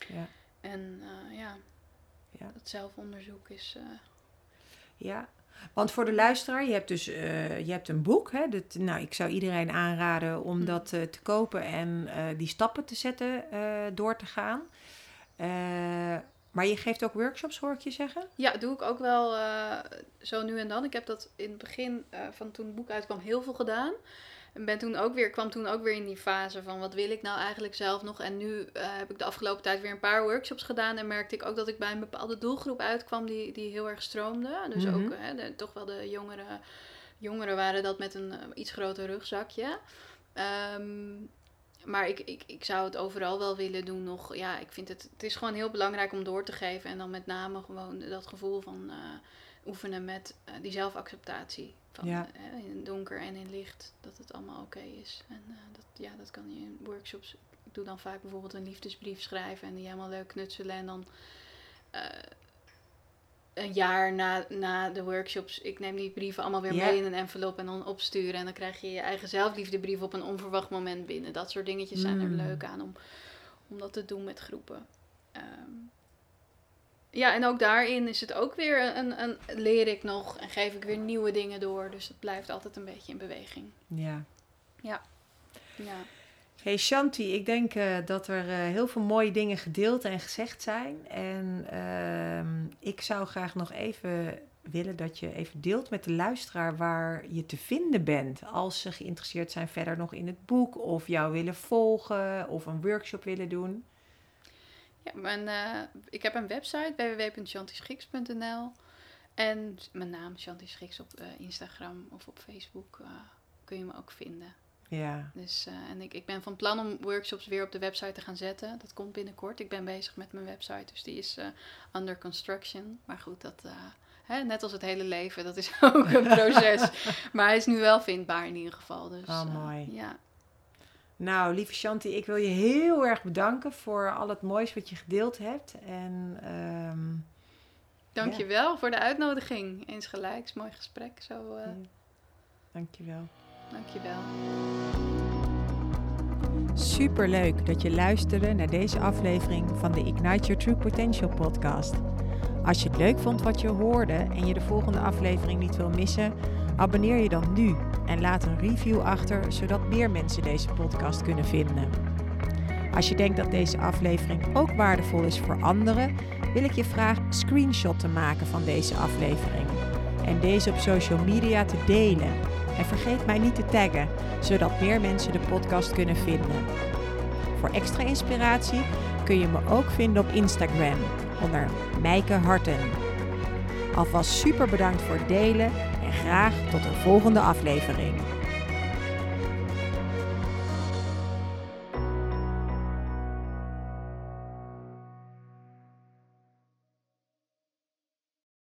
Ja. En eh, ja, Ja. dat zelfonderzoek is. eh, Ja, want voor de luisteraar, je hebt dus eh, je hebt een boek. Hè? Dat, nou, ik zou iedereen aanraden om Hm. dat eh, te kopen en eh, die stappen te zetten, door te gaan. Maar je geeft ook workshops, hoor ik je zeggen? Ja, doe ik ook wel zo nu en dan. Ik heb dat in het begin van toen het boek uitkwam heel veel gedaan. En ben toen ook weer, kwam toen ook weer in die fase van wat wil ik nou eigenlijk zelf nog. En nu eh, heb ik de afgelopen tijd weer een paar workshops gedaan. En merkte ik ook dat ik bij een bepaalde doelgroep uitkwam die, die heel erg stroomde. Dus Mhm. ook hè, de- toch wel de jongeren, jongeren waren dat met een eh, iets groter rugzakje. Ehm, maar ik, ik, ik zou het overal wel willen doen nog. Ja, ik vind het, het is gewoon heel belangrijk om door te geven. En dan met name gewoon dat gevoel van eh, oefenen met die zelfacceptatie. Van, Ja. eh, in donker en in licht, dat het allemaal oké is. En eh, dat, ja, dat kan je in workshops. Ik doe dan vaak bijvoorbeeld een liefdesbrief schrijven en die helemaal leuk knutselen. En dan eh, een jaar na, na de workshops, ik neem die brieven allemaal weer Ja. mee in een envelop en dan opsturen. En dan krijg je je eigen zelfliefdebrief op een onverwacht moment binnen. Dat soort dingetjes zijn er Mm. leuk aan om, om dat te doen met groepen. Ehm, ja, en ook daarin is het ook weer een, een, leer ik nog en geef ik weer nieuwe dingen door. Dus het blijft altijd een beetje in beweging. Ja. Ja. Hey Shanti, ik denk eh, dat er eh, heel veel mooie dingen gedeeld en gezegd zijn. En ehm, ik zou graag nog even willen dat je even deelt met de luisteraar waar je te vinden bent. Als ze geïnteresseerd zijn verder nog in het boek of jou willen volgen of een workshop willen doen. Ja, mijn, eh, ik heb een website www.chantischiks.nl en mijn naam Chanty Schiks op eh, Instagram of op Facebook eh, kun je me ook vinden. Ja, Dus, en ik, ik ben van plan om workshops weer op de website te gaan zetten. Dat komt binnenkort. Ik ben bezig met mijn website, dus die is under construction. Maar goed, dat, hè, net als het hele leven, dat is <laughs> ook een proces. <laughs> maar hij is nu wel vindbaar in ieder geval. Dus, Oh, mooi. ja. Nou, lieve Shanti, ik wil je heel erg bedanken voor al het moois wat je gedeeld hebt. En ehm, Dankjewel voor de uitnodiging. Eens gelijks, mooi gesprek. Zo, eh dankjewel. dankjewel. Super leuk dat je luisterde naar deze aflevering van de Ignite Your True Potential podcast. Als je het leuk vond wat je hoorde en je de volgende aflevering niet wil missen, abonneer je dan nu en laat een review achter zodat meer mensen deze podcast kunnen vinden. Als je denkt dat deze aflevering ook waardevol is voor anderen, wil ik je vragen een screenshot te maken van deze aflevering en deze op social media te delen. En vergeet mij niet te taggen, zodat meer mensen de podcast kunnen vinden. Voor extra inspiratie kun je me ook vinden op Instagram onder Mijke Harten. Alvast super bedankt voor het delen en graag tot een volgende aflevering.